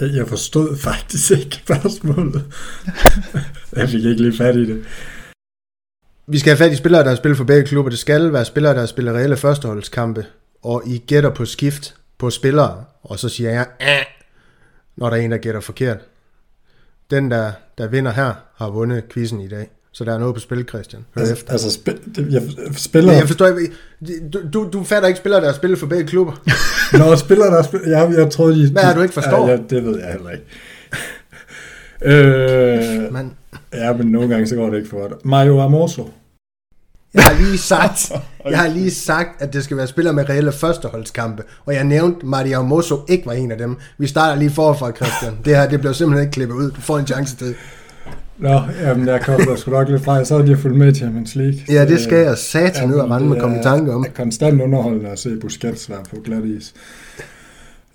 D: Jeg, jeg forstod faktisk ikke spørgsmålet. jeg fik ikke lige fat i det.
B: Vi skal have fat i spillere, der har spillet for begge klubber. Det skal være spillere, der har spillet reelle førsteholdskampe, og I gætter på skift på spillere, og så siger jeg, Æh! når der er en, der gætter forkert. Den, der, der vinder her, har vundet quizzen i dag. Så der er noget på spil, Christian. Hør
D: Altså,
B: efter.
D: altså spil, det, jeg spiller...
B: Jeg forstår ikke, du, du, du fatter ikke spillere, der har spillet for begge klubber.
D: Når spiller der spil, jeg, jeg troede, de...
B: Hvad er du ikke forstår?
D: Ja, det ved jeg heller ikke. øh,
B: Man,
D: ja, men nogle gange så går det ikke for godt. Mario Amoso.
B: Jeg har lige sagt, jeg har lige sagt, at det skal være spillere med reelle førsteholdskampe, og jeg nævnte, Mario Mosso ikke var en af dem. Vi starter lige forfra, Christian. Det her, det bliver simpelthen ikke klippet ud. Du får en chance til.
D: Nå, jamen jeg kom der sgu nok lidt fra. Så havde de fulgt med Champions League.
B: Ja, det skal jeg satan ned og rende med komme i tanke om.
D: Det er konstant underholdende at se Busquets være på glat is.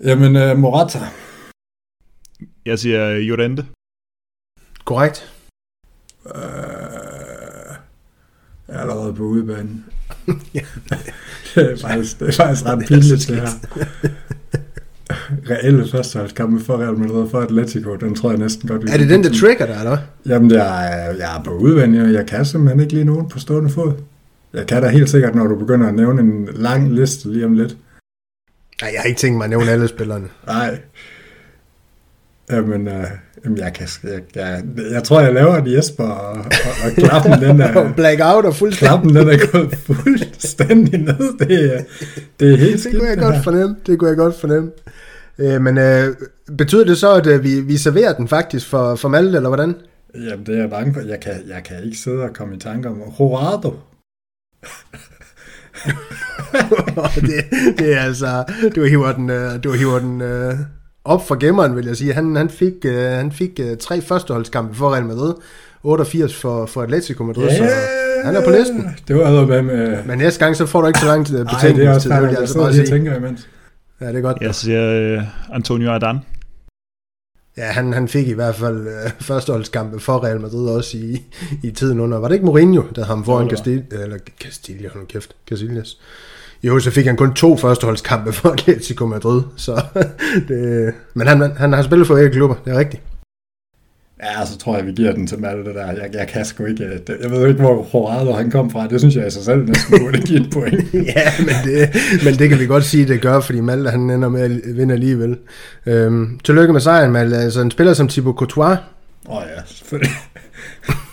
D: Jamen, uh, Morata.
C: Jeg siger øh, Llorente.
B: Korrekt.
D: Uh, jeg er allerede på udebanen. det, er faktisk, det er faktisk ret pinligt, det her. Reelle førsteholdskampe for Real Madrid for Atletico, den tror jeg næsten godt, vi
B: Er det den, der trigger dig, eller?
D: Jamen, jeg er, jeg er på udvendig, og jeg kan simpelthen ikke lige nogen på stående fod. Jeg kan da helt sikkert, når du begynder at nævne en lang liste lige om lidt.
B: Nej, jeg har ikke tænkt mig at nævne alle spillerne.
D: Nej. Jamen, øh, jamen jeg, kan, jeg, jeg, jeg tror, jeg laver en Jesper, og, og, og klappen, den er,
B: Blackout og fuldstændig.
D: klappen, den er gået fuldstændig ned. Det er, det er helt
B: Det
D: skidt.
B: kunne jeg
D: det
B: godt fornemme. Det kunne jeg godt fornemme. Øh, men øh, betyder det så, at øh, vi, vi serverer den faktisk for, for Malte, eller hvordan?
D: Jamen, det er jeg bange for. Jeg kan, jeg kan ikke sidde og komme i tanke om. Horado.
B: det, det er altså, du hiver den, øh, du hiver den øh, op for gemmeren, vil jeg sige. Han, han fik, øh, han fik øh, tre førsteholdskampe for Real Madrid, 88 for, for Atletico Madrid, så han er på listen.
D: Det var allerede med med...
B: Men næste gang, så får du ikke så lang tid
D: Ej, det er også
B: betænkningstid, det vil
D: færdigt.
B: jeg altså bare sige.
D: tænker imens.
B: Ja, det er godt.
C: Jeg siger øh, Antonio Ardan.
B: Ja, han, han fik i hvert fald øh, førsteholdskampe for Real Madrid også i, i tiden under. Var det ikke Mourinho, der havde ham foran. Castillo? Eller Castillo, hold kæft. Casillas. Jo, så fik han kun to førsteholdskampe for Atletico Madrid. Så det, men han, han har spillet for begge klubber, det er rigtigt.
D: Ja, så tror jeg, vi giver den til Malte, det der. Jeg, jeg kan sgu ikke... øh, Jeg ved ikke, hvor Horado han kom fra. Det synes jeg i sig selv næsten burde give et point.
B: ja, men det, men det kan vi godt sige, det gør, fordi Malte han ender med at vinde alligevel. Øhm, tillykke med sejren, Malte. Altså en spiller som Thibaut Courtois,
D: Åh oh, ja, selvfølgelig.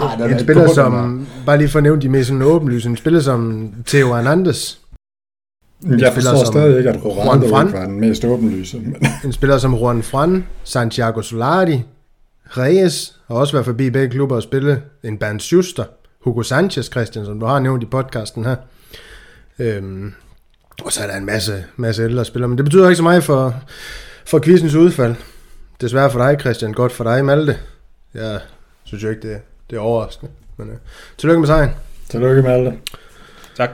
D: ah, den
B: en spiller som, bare lige for at nævne de mest sådan åbenlyse, en spiller som Theo Hernandez,
D: der. Jeg
B: spiller
D: forstår
B: som
D: stadig ikke, at
B: Juan
D: Horado
B: Fran.
D: ikke var den mest åbenlyse. Men
B: En spiller som Juan Fran, Santiago Solari, Reyes har også været forbi begge klubber og spille en Bernd Schuster, Hugo Sanchez Christian, som du har nævnt i podcasten her. Øhm, og så er der en masse, masse ældre spillere, men det betyder ikke så meget for, for quizens udfald. Desværre for dig, Christian. Godt for dig, Malte. Jeg synes jo ikke, det, det er overraskende. Men øh, tillykke med sejren.
D: Tillykke med alt det.
C: Tak.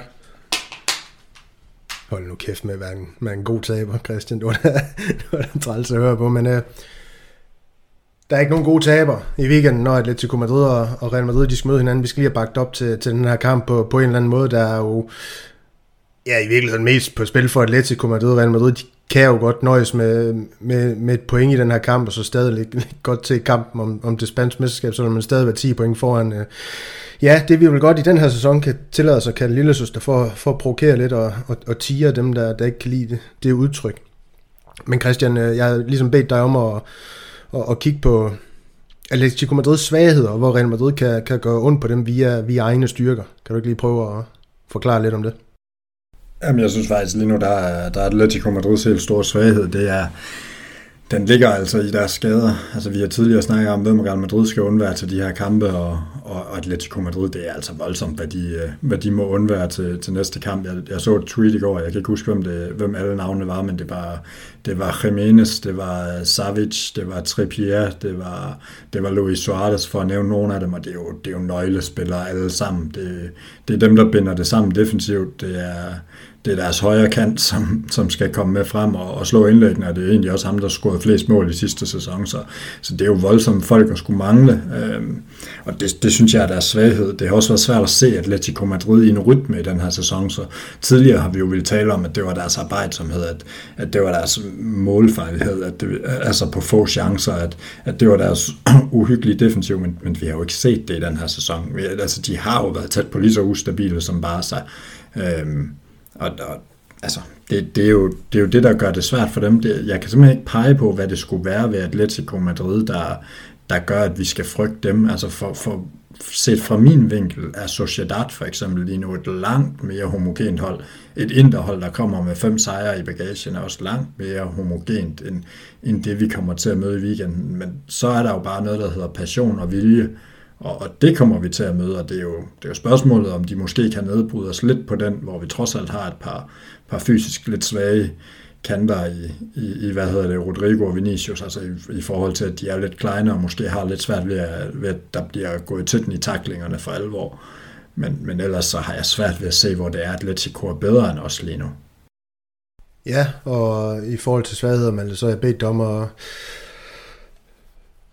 B: Hold nu kæft med at være en, med en god taber, Christian. Det var da, det var da træls at høre på, men øh, der er ikke nogen gode taber i weekenden, når Atletico Madrid og, og Real Madrid de skal møde hinanden. Vi skal lige have bagt op til, til den her kamp på, på en eller anden måde. Der er jo ja, i virkeligheden mest på spil for Atletico Madrid og Real Madrid. De kan jo godt nøjes med, med, med et point i den her kamp, og så stadig ligge godt til kampen om, om det spanske mesterskab, så man stadig være 10 point foran. Øh, ja, det vi vil godt i den her sæson kan tillade os at kalde lille søster for, for at provokere lidt og, og, og tire dem, der, der ikke kan lide det, det udtryk. Men Christian, øh, jeg har ligesom bedt dig om at, at, at kigge på Atletico Madrids svagheder, hvor Real Madrid kan, kan gøre ondt på dem via, via egne styrker. Kan du ikke lige prøve at forklare lidt om det?
D: Jamen, jeg synes faktisk lige nu, der er, der er Atletico Madrids helt store svaghed. Det er, den ligger altså i deres skader. Altså, vi har tidligere snakket om, hvem Real Madrid skal undvære til de her kampe, og, og Atletico Madrid, det er altså voldsomt, hvad de, øh, hvad de må undvære til, til næste kamp. Jeg, jeg så et tweet i går, jeg kan ikke huske, hvem, det, hvem alle navnene var, men det var, det var Jimenez, det var Savic, det var Trippier, det var, det var Luis Suarez, for at nævne nogle af dem, og det er jo, det er jo nøglespillere alle sammen. Det, det er dem, der binder det sammen defensivt. Det er, det er deres højre kant, som, som skal komme med frem og, og slå indlæggene, og det er egentlig også ham, der scorede flest mål i sidste sæson, så, så det er jo voldsomt folk at skulle mangle, øhm, og det, det synes jeg er deres svaghed. Det har også været svært at se Atletico Madrid i en rytme i den her sæson, så tidligere har vi jo ville tale om, at det var deres arbejdsomhed, at, at det var deres målfejlighed, at det, altså på få chancer, at, at det var deres uhyggelige defensiv, men, men vi har jo ikke set det i den her sæson. Vi, altså, de har jo været tæt på lige så ustabile som bare sig. Øhm, og, og altså, det, det, er jo, det er jo det, der gør det svært for dem. Det, jeg kan simpelthen ikke pege på, hvad det skulle være ved Atletico Madrid, der, der gør, at vi skal frygte dem. Altså for, for set fra min vinkel er Sociedad for eksempel lige nu et langt mere homogent hold. Et interhold, der kommer med fem sejre i bagagen, er også langt mere homogent end, end det, vi kommer til at møde i weekenden. Men så er der jo bare noget, der hedder passion og vilje, og, og det kommer vi til at møde, og det er, jo, det er jo spørgsmålet, om de måske kan nedbryde os lidt på den, hvor vi trods alt har et par, par fysisk lidt svage kanter i, i, i, hvad hedder det, Rodrigo og Vinicius, altså i, i forhold til, at de er lidt kleine og måske har lidt svært ved, at, ved at der bliver gået til den i taklingerne for alvor. Men, men ellers så har jeg svært ved at se, hvor det er, at Atletico er bedre end os lige nu.
B: Ja, og i forhold til svagheder, så er jeg bedt om at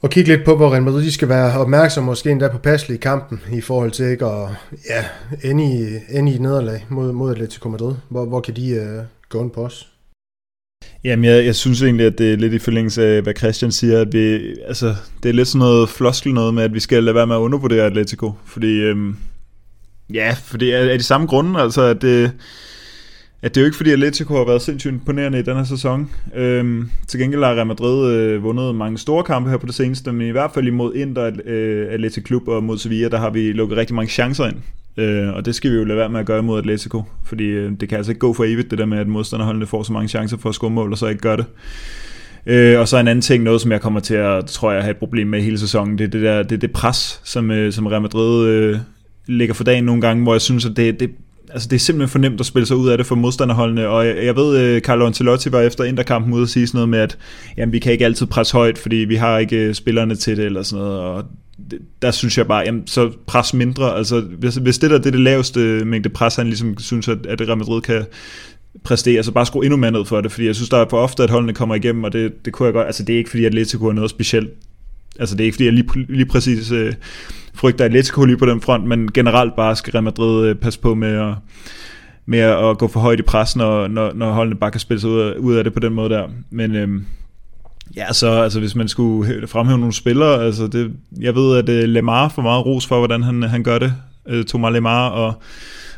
B: og kigge lidt på, hvor Real Madrid de skal være opmærksom, måske endda på passelig i kampen, i forhold til ikke at ja, ende, i, ende i nederlag mod, mod Atletico Madrid. Hvor, hvor kan de uh, gå ind på os?
C: Jamen, jeg, jeg synes egentlig, at det er lidt i forlængelse af, hvad Christian siger, at vi, altså, det er lidt sådan noget floskel noget med, at vi skal lade være med at undervurdere Atletico, fordi, øhm, ja, fordi er, er de samme grunde, altså, at det, at det er jo ikke fordi Atletico har været sindssygt imponerende i den her sæson. Øhm, til gengæld har Real Madrid øh, vundet mange store kampe her på det seneste, men i hvert fald imod Inter, øh, Atletico Klub og mod Sevilla, der har vi lukket rigtig mange chancer ind. Øh, og det skal vi jo lade være med at gøre mod Atletico, fordi øh, det kan altså ikke gå for evigt, det der med, at modstanderholdene får så mange chancer for at score mål, og så ikke gør det. Øh, og så en anden ting, noget som jeg kommer til at, tror jeg, have et problem med hele sæsonen, det er det, der, det, det pres, som, øh, som Real Madrid øh, ligger for dagen nogle gange, hvor jeg synes, at det, det, altså det er simpelthen for nemt at spille sig ud af det for modstanderholdene, og jeg, jeg ved, øh, Carlo Ancelotti var efter Interkampen ude og sige sådan noget med, at jamen, vi kan ikke altid presse højt, fordi vi har ikke øh, spillerne til det, eller sådan noget, og det, der synes jeg bare, jamen, så pres mindre, altså hvis, hvis det der det er det laveste mængde pres, han ligesom synes, at, at Real Madrid kan præstere, så bare skrue endnu mere ned for det, fordi jeg synes, der er for ofte, at holdene kommer igennem, og det, det kunne jeg godt, altså det er ikke fordi Atletico er noget specielt, altså det er ikke fordi jeg lige, lige præcis øh, frygter Atletico lige på den front, men generelt bare skal Real Madrid øh, passe på med at, med at gå for højt i pres, når, når, når holdene bare kan spille sig ud af, ud af det på den måde der. Men øh, ja, så altså, hvis man skulle fremhæve nogle spillere, altså det, jeg ved, at øh, Lemar får meget ros for, hvordan han, han gør det. Øh, Thomas Lemar og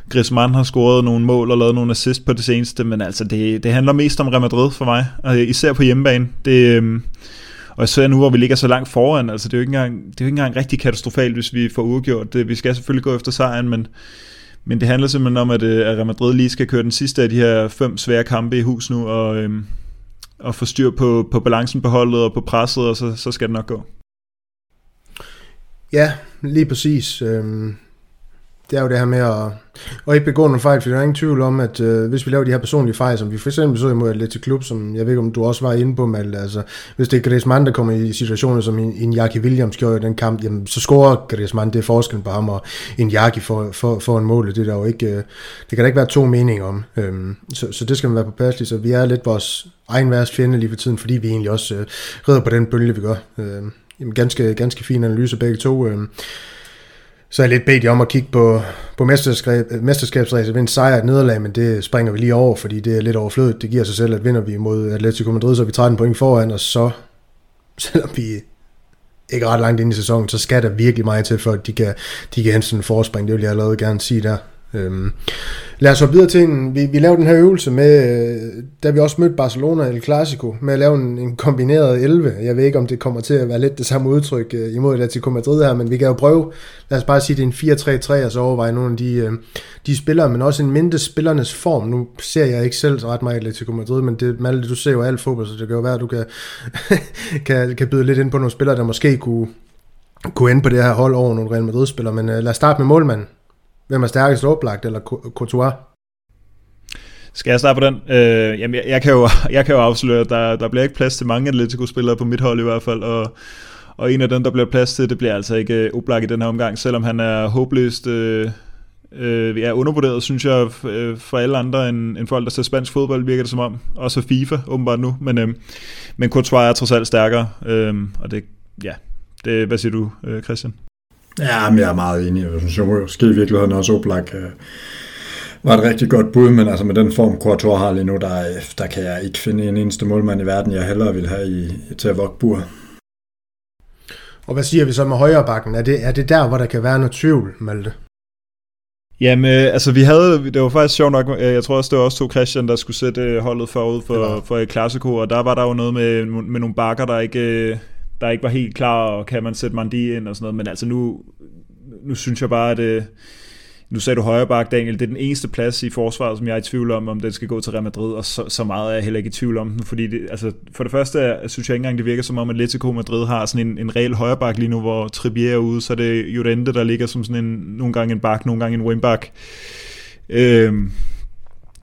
C: Griezmann har scoret nogle mål og lavet nogle assist på det seneste, men altså det, det handler mest om Real Madrid for mig, og især på hjemmebane. Det, øh, og især nu, hvor vi ligger så langt foran, altså det er jo ikke engang, det er jo ikke engang rigtig katastrofalt, hvis vi får udgjort det. Vi skal selvfølgelig gå efter sejren, men, men det handler simpelthen om, at, øh, at Real Madrid lige skal køre den sidste af de her fem svære kampe i hus nu, og, øhm, og få styr på, på balancen på holdet og på presset, og så, så skal det nok gå.
B: Ja, lige præcis. Øhm, det er jo det her med at, at ikke begå nogle fejl, for der er ingen tvivl om, at øh, hvis vi laver de her personlige fejl, som vi for eksempel så imod Atletic Klub, som jeg ved ikke, om du også var inde på, Malte, altså hvis det er Griezmann, der kommer i situationer, som en, en Jackie Williams gjorde i den kamp, jamen så scorer Griezmann, det er forskellen på ham, og en Jackie for, for, for en mål, det, er der jo ikke, øh, det kan der ikke være to meninger om, øhm, så, så det skal man være påpasselig, så vi er lidt vores egen værste fjende lige for tiden, fordi vi egentlig også øh, redder på den bølge, vi gør. Øh, jamen, ganske, ganske fin analyse begge to. Øh, så er jeg lidt bedt jer om at kigge på, på mesterskab, mesterskabsræset, vinde sejr et nederlag, men det springer vi lige over, fordi det er lidt overflødigt. Det giver sig selv, at vinder vi mod Atletico Madrid, så er vi 13 point foran, og så, selvom vi ikke ret langt ind i sæsonen, så skal der virkelig meget til, for at de kan, de kan hente sådan en forspring. Det vil jeg allerede gerne sige der. Øhm, lad os hoppe videre til en, vi, vi lavede den her øvelse med, øh, da vi også mødte Barcelona El Clasico, med at lave en, en kombineret 11. Jeg ved ikke, om det kommer til at være lidt det samme udtryk øh, imod Atletico Madrid her, men vi kan jo prøve, lad os bare sige, det er en 4-3-3, og så overveje nogle af de, øh, de spillere, men også en mindre spillernes form. Nu ser jeg ikke selv så ret meget Atletico Madrid, men det, Malte, du ser jo alt fodbold, så det kan jo være, at du kan, kan, kan byde lidt ind på nogle spillere, der måske kunne, kunne ende på det her hold over nogle Real Madrid-spillere, men øh, lad os starte med målmanden. Hvem er stærkest oplagt, eller Courtois?
C: Skal jeg starte på den? Øh, jamen, jeg, jeg, kan jo, jeg kan jo afsløre, at der, der bliver ikke plads til mange Atletico-spillere på mit hold i hvert fald, og, og en af dem, der bliver plads til, det bliver altså ikke øh, Oblak i den her omgang, selvom han er håbløst øh, øh, er undervurderet, synes jeg, øh, for alle andre end, end folk, der ser spansk fodbold, virker det som om. Også FIFA, åbenbart nu. Men, øh, men Courtois er trods alt stærkere, øh, og det, ja, det, hvad siger du, øh, Christian?
D: Ja, men jeg er meget enig. Jeg synes jo måske i virkeligheden også Oblak øh, var et rigtig godt bud, men altså med den form, Courtois har lige nu, der, der kan jeg ikke finde en eneste målmand i verden, jeg hellere vil have i, til at vogte bur.
B: Og hvad siger vi så med højre bakken? Er det, er det der, hvor der kan være noget tvivl, Malte?
C: Jamen, øh, altså vi havde, det var faktisk sjovt nok, øh, jeg tror også, det var også to Christian, der skulle sætte øh, holdet forud for, for et klassiko, og der var der jo noget med, med nogle bakker, der ikke, der ikke var helt klar, og kan man sætte Mandi ind og sådan noget, men altså nu, nu synes jeg bare, at det, øh, nu sagde du højre bak, Daniel, det er den eneste plads i forsvaret, som jeg er i tvivl om, om den skal gå til Real Madrid, og så, så meget er jeg heller ikke i tvivl om den, fordi det, altså, for det første synes jeg ikke engang, det virker som om, at Atletico Madrid har sådan en, en reel højre bak lige nu, hvor Trippier er ude, så er det Llorente, der ligger som sådan en, nogle gange en bak, nogle gange en wingback. Øhm,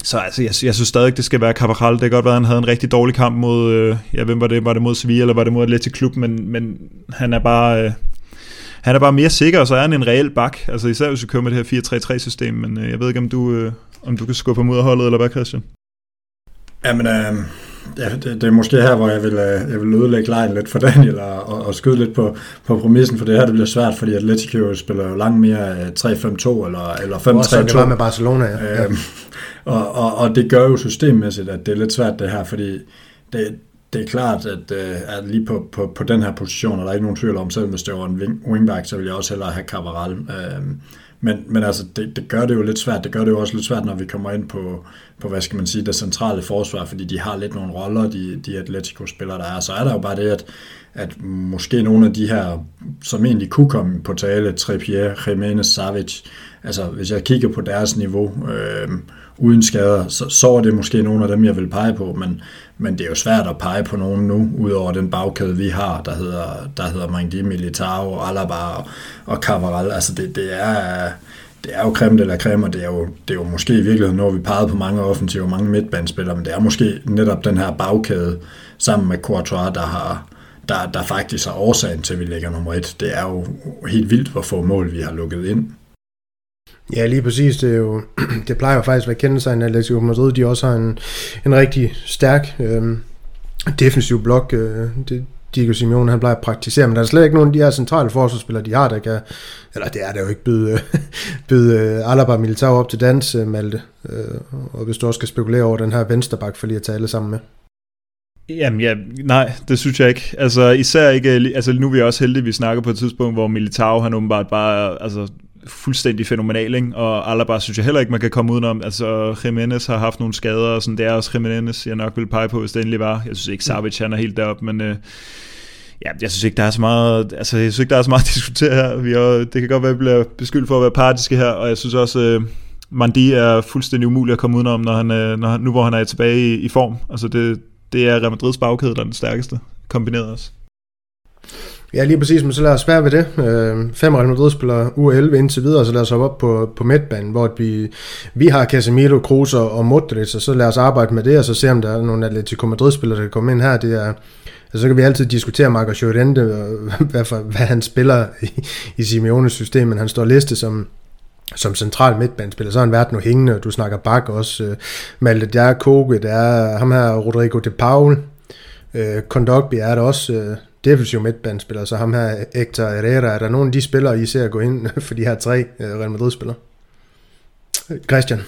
C: så altså, jeg, jeg synes stadig, det skal være Cabral. Det kan godt være, at han havde en rigtig dårlig kamp mod, øh, ja, hvem var det? Var det mod Sevilla, eller var det mod Atletico Klub? Men, men han er bare... Øh, han er bare mere sikker, og så er han en reel bak. Altså især hvis vi kører med det her 4-3-3-system, men øh, jeg ved ikke, om du, øh, om du kan skubbe ham ud af holdet, eller hvad, Christian?
D: Jamen, øh, ja, det, det, er måske her, hvor jeg vil, øh, jeg vil ødelægge lejen lidt for Daniel og, og, og skyde lidt på, på præmissen, for det her det bliver svært, fordi Atletico spiller jo langt mere 3-5-2 eller, eller 5-3-2.
B: Det var med Barcelona, ja.
D: Øh, og, og, og det gør jo systemmæssigt, at det er lidt svært det her, fordi det, det er klart, at, øh, at lige på, på, på den her position, er der ikke nogen tvivl om, selv hvis det var en wingback, så vil jeg også hellere have Cabral. Øh, men, men altså, det, det gør det jo lidt svært. Det gør det jo også lidt svært, når vi kommer ind på, på hvad skal man sige, det centrale forsvar, fordi de har lidt nogle roller, de, de Atletico-spillere, der er. Så er der jo bare det, at, at måske nogle af de her, som egentlig kunne komme på tale, Trippier, Jimenez, Savic, altså hvis jeg kigger på deres niveau, øh, uden skader, så, så er det måske nogle af dem, jeg vil pege på, men, men det er jo svært at pege på nogen nu, udover den bagkæde, vi har, der hedder, der hedder Mangdi, Militao, Alaba og, og Cavaral. Altså det, det er det er jo creme eller creme, og det er jo, det er jo måske i virkeligheden, når vi pegede på mange offensive og mange midtbanespillere, men det er måske netop den her bagkæde sammen med Courtois, der har, der, der faktisk er årsagen til, at vi ligger nummer et. Det er jo helt vildt, hvor få mål vi har lukket ind.
B: Ja, lige præcis. Det, er jo, det plejer jo faktisk at være kendetegn at Atletico Madrid. De også har en, en rigtig stærk øh, defensiv blok. Øh, det, Diego Simeone, han plejer at praktisere, men der er slet ikke nogen af de her centrale forsvarsspillere, de har, der kan, eller det er der jo ikke, byde, byde øh, Alaba Militao op til dans, øh, Malte. Øh, og hvis du også skal spekulere over den her vensterbak, for lige at tage alle sammen med.
C: Jamen ja, nej, det synes jeg ikke. Altså især ikke, altså nu er vi også heldige, at vi snakker på et tidspunkt, hvor Militao han åbenbart bare altså, fuldstændig fænomenal, ikke? og Alaba synes jeg heller ikke, man kan komme udenom. Altså, Jimenez har haft nogle skader, og sådan, det er også Jimenez, jeg nok ville pege på, hvis det endelig var. Jeg synes ikke, Savic han er helt deroppe, men øh, ja, jeg synes ikke, der er så meget, altså, jeg synes ikke, der er så meget at diskutere her. Vi er, det kan godt være, at vi bliver beskyldt for at være partiske her, og jeg synes også, øh, Mandi er fuldstændig umulig at komme udenom, når han, øh, når han, nu hvor han er tilbage i, i form. Altså, det, det er Real Madrids bagkæde, der er den stærkeste, kombineret også.
B: Ja, lige præcis, men så lad os være ved det. Øh, fem Real Madrid spiller u 11 indtil videre, så lad os hoppe op på, på midtbanen, hvor vi, vi har Casemiro, Kroos og Modric, og så lad os arbejde med det, og så se, om der er nogle Atletico Madrid-spillere, der kan komme ind her. Det er, altså, så kan vi altid diskutere Marcos Llorente, hvad, for, hvad han spiller i, i Simeones system, men han står listet som, som central midtbanespiller, så har han været nu hængende, du snakker bak også. Øh, Malte, Djerkoge, det der er ham her, Rodrigo de Paul, øh, Kondogbi er der også, øh, defensiv midtbanespiller, så ham her, Hector Herrera, er der nogen af de spillere, I ser gå ind for de her tre øh, Real Madrid-spillere? Christian?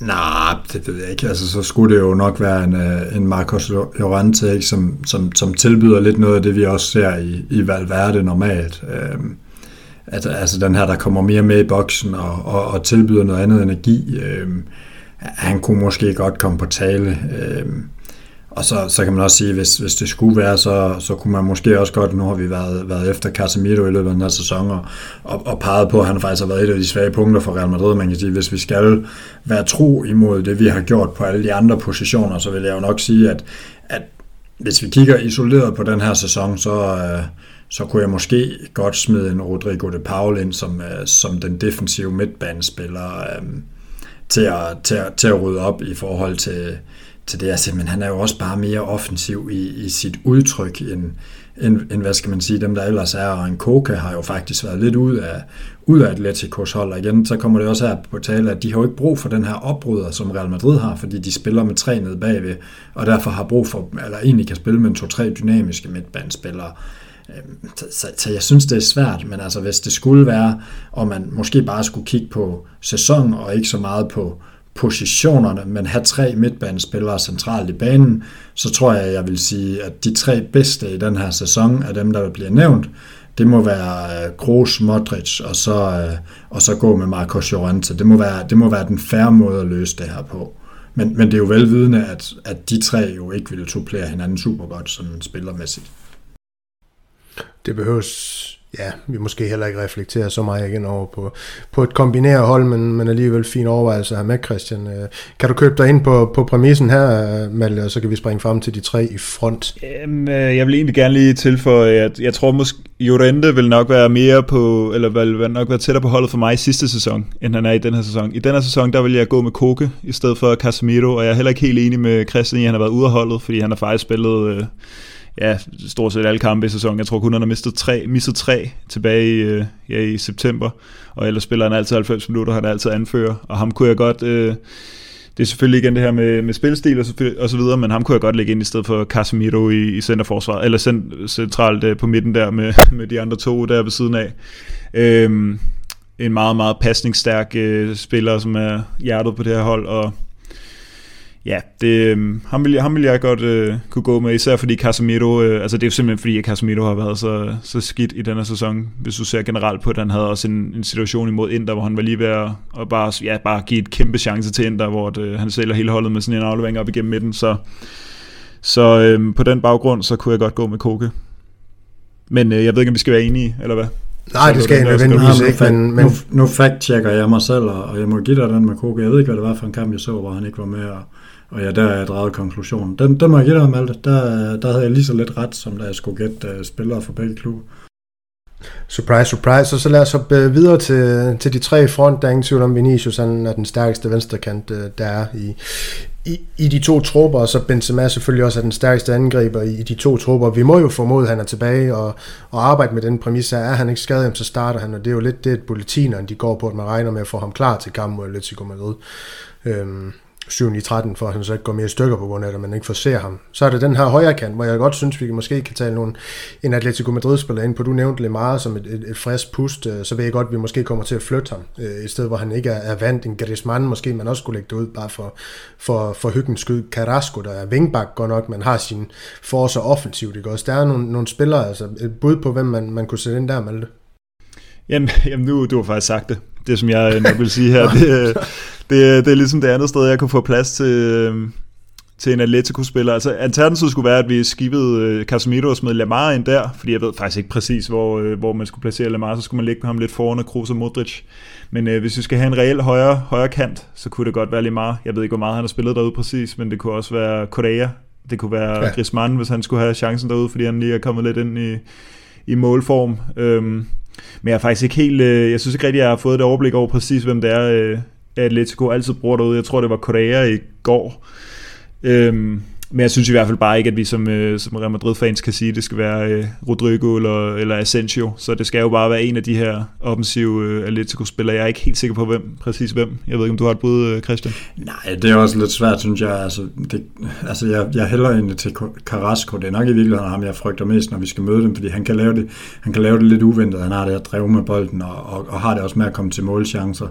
D: Nej, det ved jeg ikke. Altså, så skulle det jo nok være en, øh, en Marcos Llorente, ikke, som, som, som tilbyder lidt noget af det, vi også ser i, i Valverde normalt. Øhm, at, altså den her, der kommer mere med i boksen og, og, og tilbyder noget andet energi. Øhm, han kunne måske godt komme på tale. Øhm, og så, så kan man også sige, hvis, hvis det skulle være, så, så kunne man måske også godt, nu har vi været, været efter Casemiro i løbet af den her sæson, og, og, og peget på, at han faktisk har været et af de svage punkter for Real Madrid. Man kan sige, hvis vi skal være tro imod det, vi har gjort på alle de andre positioner, så vil jeg jo nok sige, at, at hvis vi kigger isoleret på den her sæson, så, øh, så kunne jeg måske godt smide en Rodrigo de Paul ind som, øh, som den defensive midtbanespiller øh, til, at, til, at, til at rydde op i forhold til, til det. Altså, men han er jo også bare mere offensiv i, i sit udtryk, end, end, end, hvad skal man sige, dem der ellers er. Og en Koke har jo faktisk været lidt ud af, ud af Atleticos hold. Og igen, så kommer det også her på tale, at de har jo ikke brug for den her opbryder, som Real Madrid har, fordi de spiller med tre nede bagved, og derfor har brug for, eller egentlig kan spille med to-tre dynamiske midtbandspillere. Øhm, så, så, så jeg synes, det er svært, men altså hvis det skulle være, og man måske bare skulle kigge på sæson, og ikke så meget på, positionerne, men have tre midtbanespillere centralt i banen, så tror jeg, jeg vil sige, at de tre bedste i den her sæson er dem, der bliver nævnt, det må være øh, Kroos, Modric, og så, øh, og så gå med Marcos Llorente. Det må, være, det må være den færre måde at løse det her på. Men, men det er jo velvidende, at, at de tre jo ikke ville tuplere hinanden super godt sådan spillermæssigt.
B: Det behøves ja, vi måske heller ikke reflekterer så meget igen over på, på et kombineret hold, men, men alligevel fin overvejelse at have med, Christian. Øh, kan du købe dig ind på, på præmissen her, Malte, og så kan vi springe frem til de tre i front?
C: Jamen, øh, jeg vil egentlig gerne lige tilføje, at jeg tror måske, Jorente vil nok være mere på, eller vil nok være tættere på holdet for mig i sidste sæson, end han er i den her sæson. I den her sæson, der vil jeg gå med Koke i stedet for Casemiro, og jeg er heller ikke helt enig med Christian i, at han har været ude af holdet, fordi han har faktisk spillet... Øh, ja, stort set alle kampe i sæsonen. Jeg tror kun, han har mistet tre, mistet tre tilbage i, øh, ja, i september, og ellers spiller han altid 90 minutter, han er altid anfører, og ham kunne jeg godt... Øh, det er selvfølgelig igen det her med, med spilstil og så, og så videre, men ham kunne jeg godt lægge ind i stedet for Casemiro i, i centerforsvaret, eller centralt øh, på midten der med, med de andre to der ved siden af. Øhm, en meget, meget pasningsstærk øh, spiller, som er hjertet på det her hold, og ja, det, øh, ham, vil, ham vil jeg godt øh, kunne gå med, især fordi Casemiro, øh, altså det er jo simpelthen fordi, at Casemiro har været så, så skidt i denne sæson, hvis du ser generelt på, at han havde også en, en situation imod Inter, hvor han var lige ved at, at bare, ja, bare give et kæmpe chance til Inter, hvor det, øh, han sælger hele holdet med sådan en aflevering op igennem midten, så, så øh, på den baggrund, så kunne jeg godt gå med Koke. Men øh, jeg ved ikke, om vi skal være enige, eller hvad?
B: Nej, det skal jeg nødvendigvis ikke, men... men...
D: Nu, nu fact-checker jeg mig selv, og jeg må give dig den med Koke. Jeg ved ikke, hvad det var for en kamp, jeg så, hvor han ikke var med, og og ja, der er jeg drejet konklusionen. Den, den må jeg give dig, Malte. Der, der havde jeg lige så lidt ret, som da jeg skulle gætte uh, spillere for begge klubber.
B: Surprise, surprise. Så, så lad os hoppe øh, videre til, til de tre front. Der er ingen tvivl om, Vinicius han er den stærkeste venstrekant, øh, der er i, i, i de to trupper, og så Benzema selvfølgelig også er den stærkeste angriber i, i de to trupper. Vi må jo formode, at han er tilbage og, og arbejde med den præmis, at er han ikke skadet, så starter han, og det er jo lidt det, at bulletinerne de går på, at man regner med at få ham klar til kampen mod Atletico Madrid. Øhm, 7 i 13, for at han så ikke går mere i stykker på grund af det, at man ikke får se ham. Så er det den her højre kant, hvor jeg godt synes, vi måske kan tale nogle, en Atletico Madrid-spiller ind på. Du nævnte lidt meget som et, et, et frisk pust, øh, så ved jeg godt, at vi måske kommer til at flytte ham. Øh, I stedet, hvor han ikke er, er vant. En Griezmann måske man også skulle lægge det ud, bare for, for, for hyggens skyld. Carrasco, der er vingbak godt nok, man har sin for offensivt. Ikke? Også der er nogle, nogle spillere, altså et bud på, hvem man, man kunne sætte ind der, Malte.
C: Jamen, jamen nu du har faktisk sagt det. Det, som jeg øh, nok vil sige her, det, øh, det, det er ligesom det andet sted, jeg kunne få plads til, øhm, til en Atletico-spiller. Altså, alternativet skulle være, at vi skibede øh, Casemiro og smed Lamar ind der, fordi jeg ved faktisk ikke præcis, hvor, øh, hvor man skulle placere Lamar, så skulle man lægge ham lidt foran Kroos og Modric. Men øh, hvis vi skal have en reel højre, højre kant, så kunne det godt være Lamar. Jeg ved ikke, hvor meget han har spillet derude præcis, men det kunne også være Correa, Det kunne være ja. Griezmann, hvis han skulle have chancen derude, fordi han lige er kommet lidt ind i, i målform. Øhm, men jeg er faktisk ikke helt, øh, jeg synes ikke rigtig, jeg har fået det overblik over præcis, hvem det er, øh, Atletico altid bruger derude. Jeg tror, det var Korea i går. Øhm, men jeg synes i hvert fald bare ikke, at vi som, øh, som Real Madrid-fans kan sige, at det skal være øh, Rodrigo eller, eller Asensio. Så det skal jo bare være en af de her offensive øh, Atletico-spillere. Jeg er ikke helt sikker på, hvem præcis hvem. Jeg ved ikke, om du har et bud, øh, Christian?
D: Nej, det er også lidt svært, synes jeg. Altså, det, altså jeg, jeg hælder egentlig til Carrasco. Det er nok i virkeligheden ham, jeg frygter mest, når vi skal møde dem, fordi han kan lave det, han kan lave det lidt uventet. Han har det at drive med bolden, og, og, og har det også med at komme til målchancer.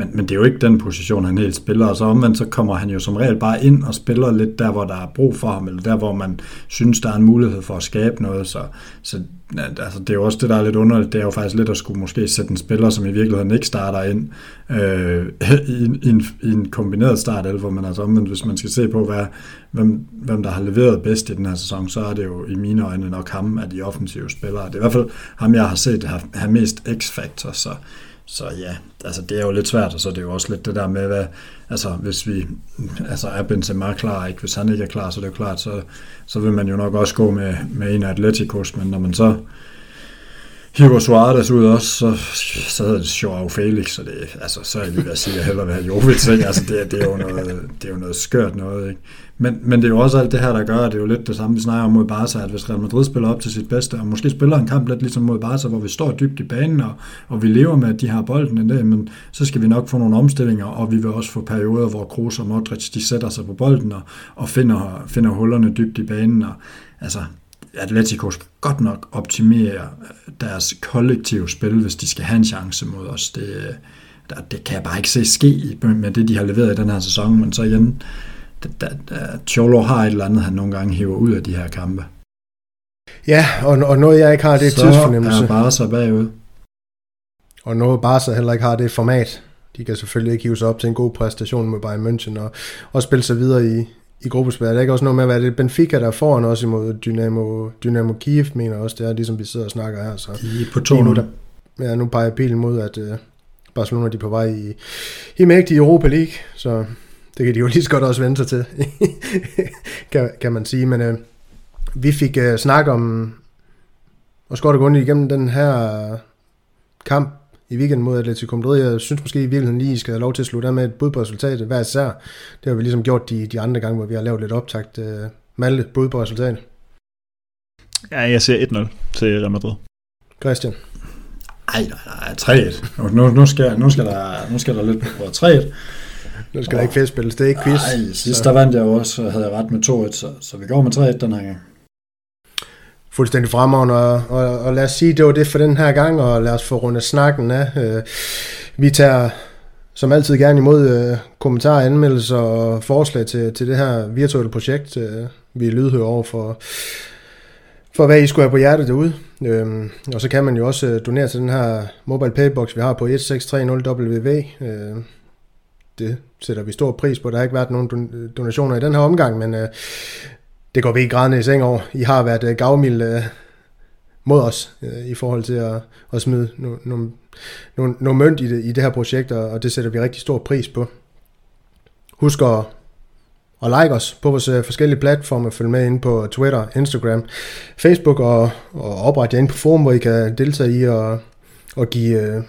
D: Men, men det er jo ikke den position, han helt spiller. Og så omvendt, så kommer han jo som regel bare ind og spiller lidt der, hvor der er brug for ham, eller der, hvor man synes, der er en mulighed for at skabe noget. Så, så altså, det er jo også det, der er lidt underligt. Det er jo faktisk lidt at skulle måske sætte en spiller, som i virkeligheden ikke starter ind øh, i, en, i, en, i en kombineret start, eller hvor man altså omvendt, hvis man skal se på, hvad, hvem, hvem der har leveret bedst i den her sæson, så er det jo i mine øjne nok ham af de offensive spillere. Det er i hvert fald ham, jeg har set have, have mest x-faktor, så så ja, altså det er jo lidt svært, og så er det jo også lidt det der med, hvad, altså hvis vi, altså er Benzema klar, ikke? hvis han ikke er klar, så er det jo klart, så, så vil man jo nok også gå med, med en af Atleticos, men når man så hiver Suarez ud også, så, så hedder det Joao Felix, så det, altså, så er jeg lige ved at sige, at jeg hellere vil have Jovic, ikke? Altså, det, det, er jo noget, det er jo noget skørt noget, ikke? Men, men det er jo også alt det her, der gør, at det er jo lidt det samme, vi snakker om mod Barca, at hvis Real Madrid spiller op til sit bedste, og måske spiller en kamp lidt ligesom mod Barca, hvor vi står dybt i banen, og, og vi lever med, at de har bolden en dag, men så skal vi nok få nogle omstillinger, og vi vil også få perioder, hvor Kroos og Modric, de sætter sig på bolden og, og finder, finder hullerne dybt i banen, og altså, Atletico skal godt nok optimere deres kollektive spil, hvis de skal have en chance mod os. Det, det kan jeg bare ikke se ske med det, de har leveret i den her sæson, men så igen, Cholo har et eller andet, han nogle gange hiver ud af de her kampe.
B: Ja, og, og noget jeg ikke har, det er
D: så tidsfornemmelse. Så er Barca bagud.
B: Og noget Barca heller ikke har, det er format. De kan selvfølgelig ikke hive sig op til en god præstation med Bayern München og, og spille sig videre i, i gruppespil. Der er ikke også noget med, hvad det er Benfica, der får en også imod Dynamo, Dynamo Kiev, mener også. Det er ligesom vi sidder og snakker her. Så
D: de er på to nu. Der,
B: ja, nu peger pilen mod, at uh, Barcelona de er på vej i, i mægtig Europa League. Så det kan de jo lige så godt også vente sig til, kan, kan man sige. Men uh, vi fik uh, snak om, og det grundigt igennem den her kamp i weekenden mod Atletico Madrid. Jeg synes måske i virkeligheden lige, I skal have lov til at slutte af med et bud på resultatet hver især. Det har vi ligesom gjort de, de andre gange, hvor vi har lavet lidt optakt. Uh, Malte, bud på resultatet?
C: Ja, jeg ser 1-0 til Real Madrid.
B: Christian?
D: Nej, nej, nej, 3-1. Nu, nu, skal, nu, skal der, nu skal der lidt på 3-1.
B: Nu skal og, der ikke festspilles, det er ikke quiz.
D: Nej, sidst der vandt jeg jo også, havde jeg ret med 2-1, så, så vi går med 3-1 den her gang.
B: Fuldstændig fremragende, og, og, og lad os sige, det var det for den her gang, og lad os få rundet snakken af. Øh, vi tager som altid gerne imod øh, kommentarer, anmeldelser og forslag til, til det her virtuelle projekt. Øh, vi er lydhøre over for, for, hvad I skulle have på hjertet derude. Øhm, og så kan man jo også øh, donere til den her mobile paybox, vi har på 1630WV. Øh, det sætter vi stor pris på. Der har ikke været nogen donationer i den her omgang, men øh, det går vi ikke grædende i seng over. I har været øh, gavmilde øh, mod os øh, i forhold til at, at smide nogle no, no, no mønt i det, i det her projekt, og, det sætter vi rigtig stor pris på. Husk at, at like os på vores øh, forskellige platforme, følg med ind på Twitter, Instagram, Facebook og, og opret jer ind på forum, hvor I kan deltage i og, og give øh,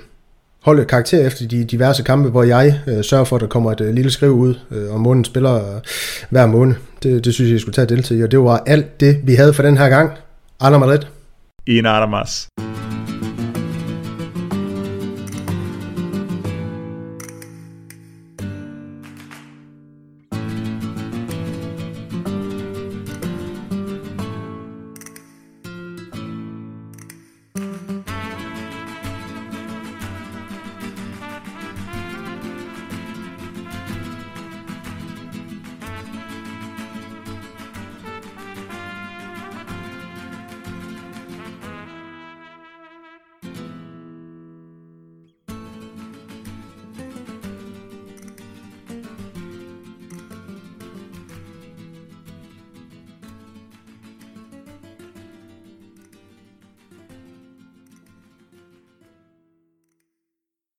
B: holde karakter efter de diverse kampe, hvor jeg øh, sørger for, at der kommer et øh, lille skriv ud øh, om månedens spiller øh, hver måned. Det, det synes jeg, I skulle tage del til. Og det var alt det, vi havde for den her gang. Alla Madrid.
C: I Adamas. más.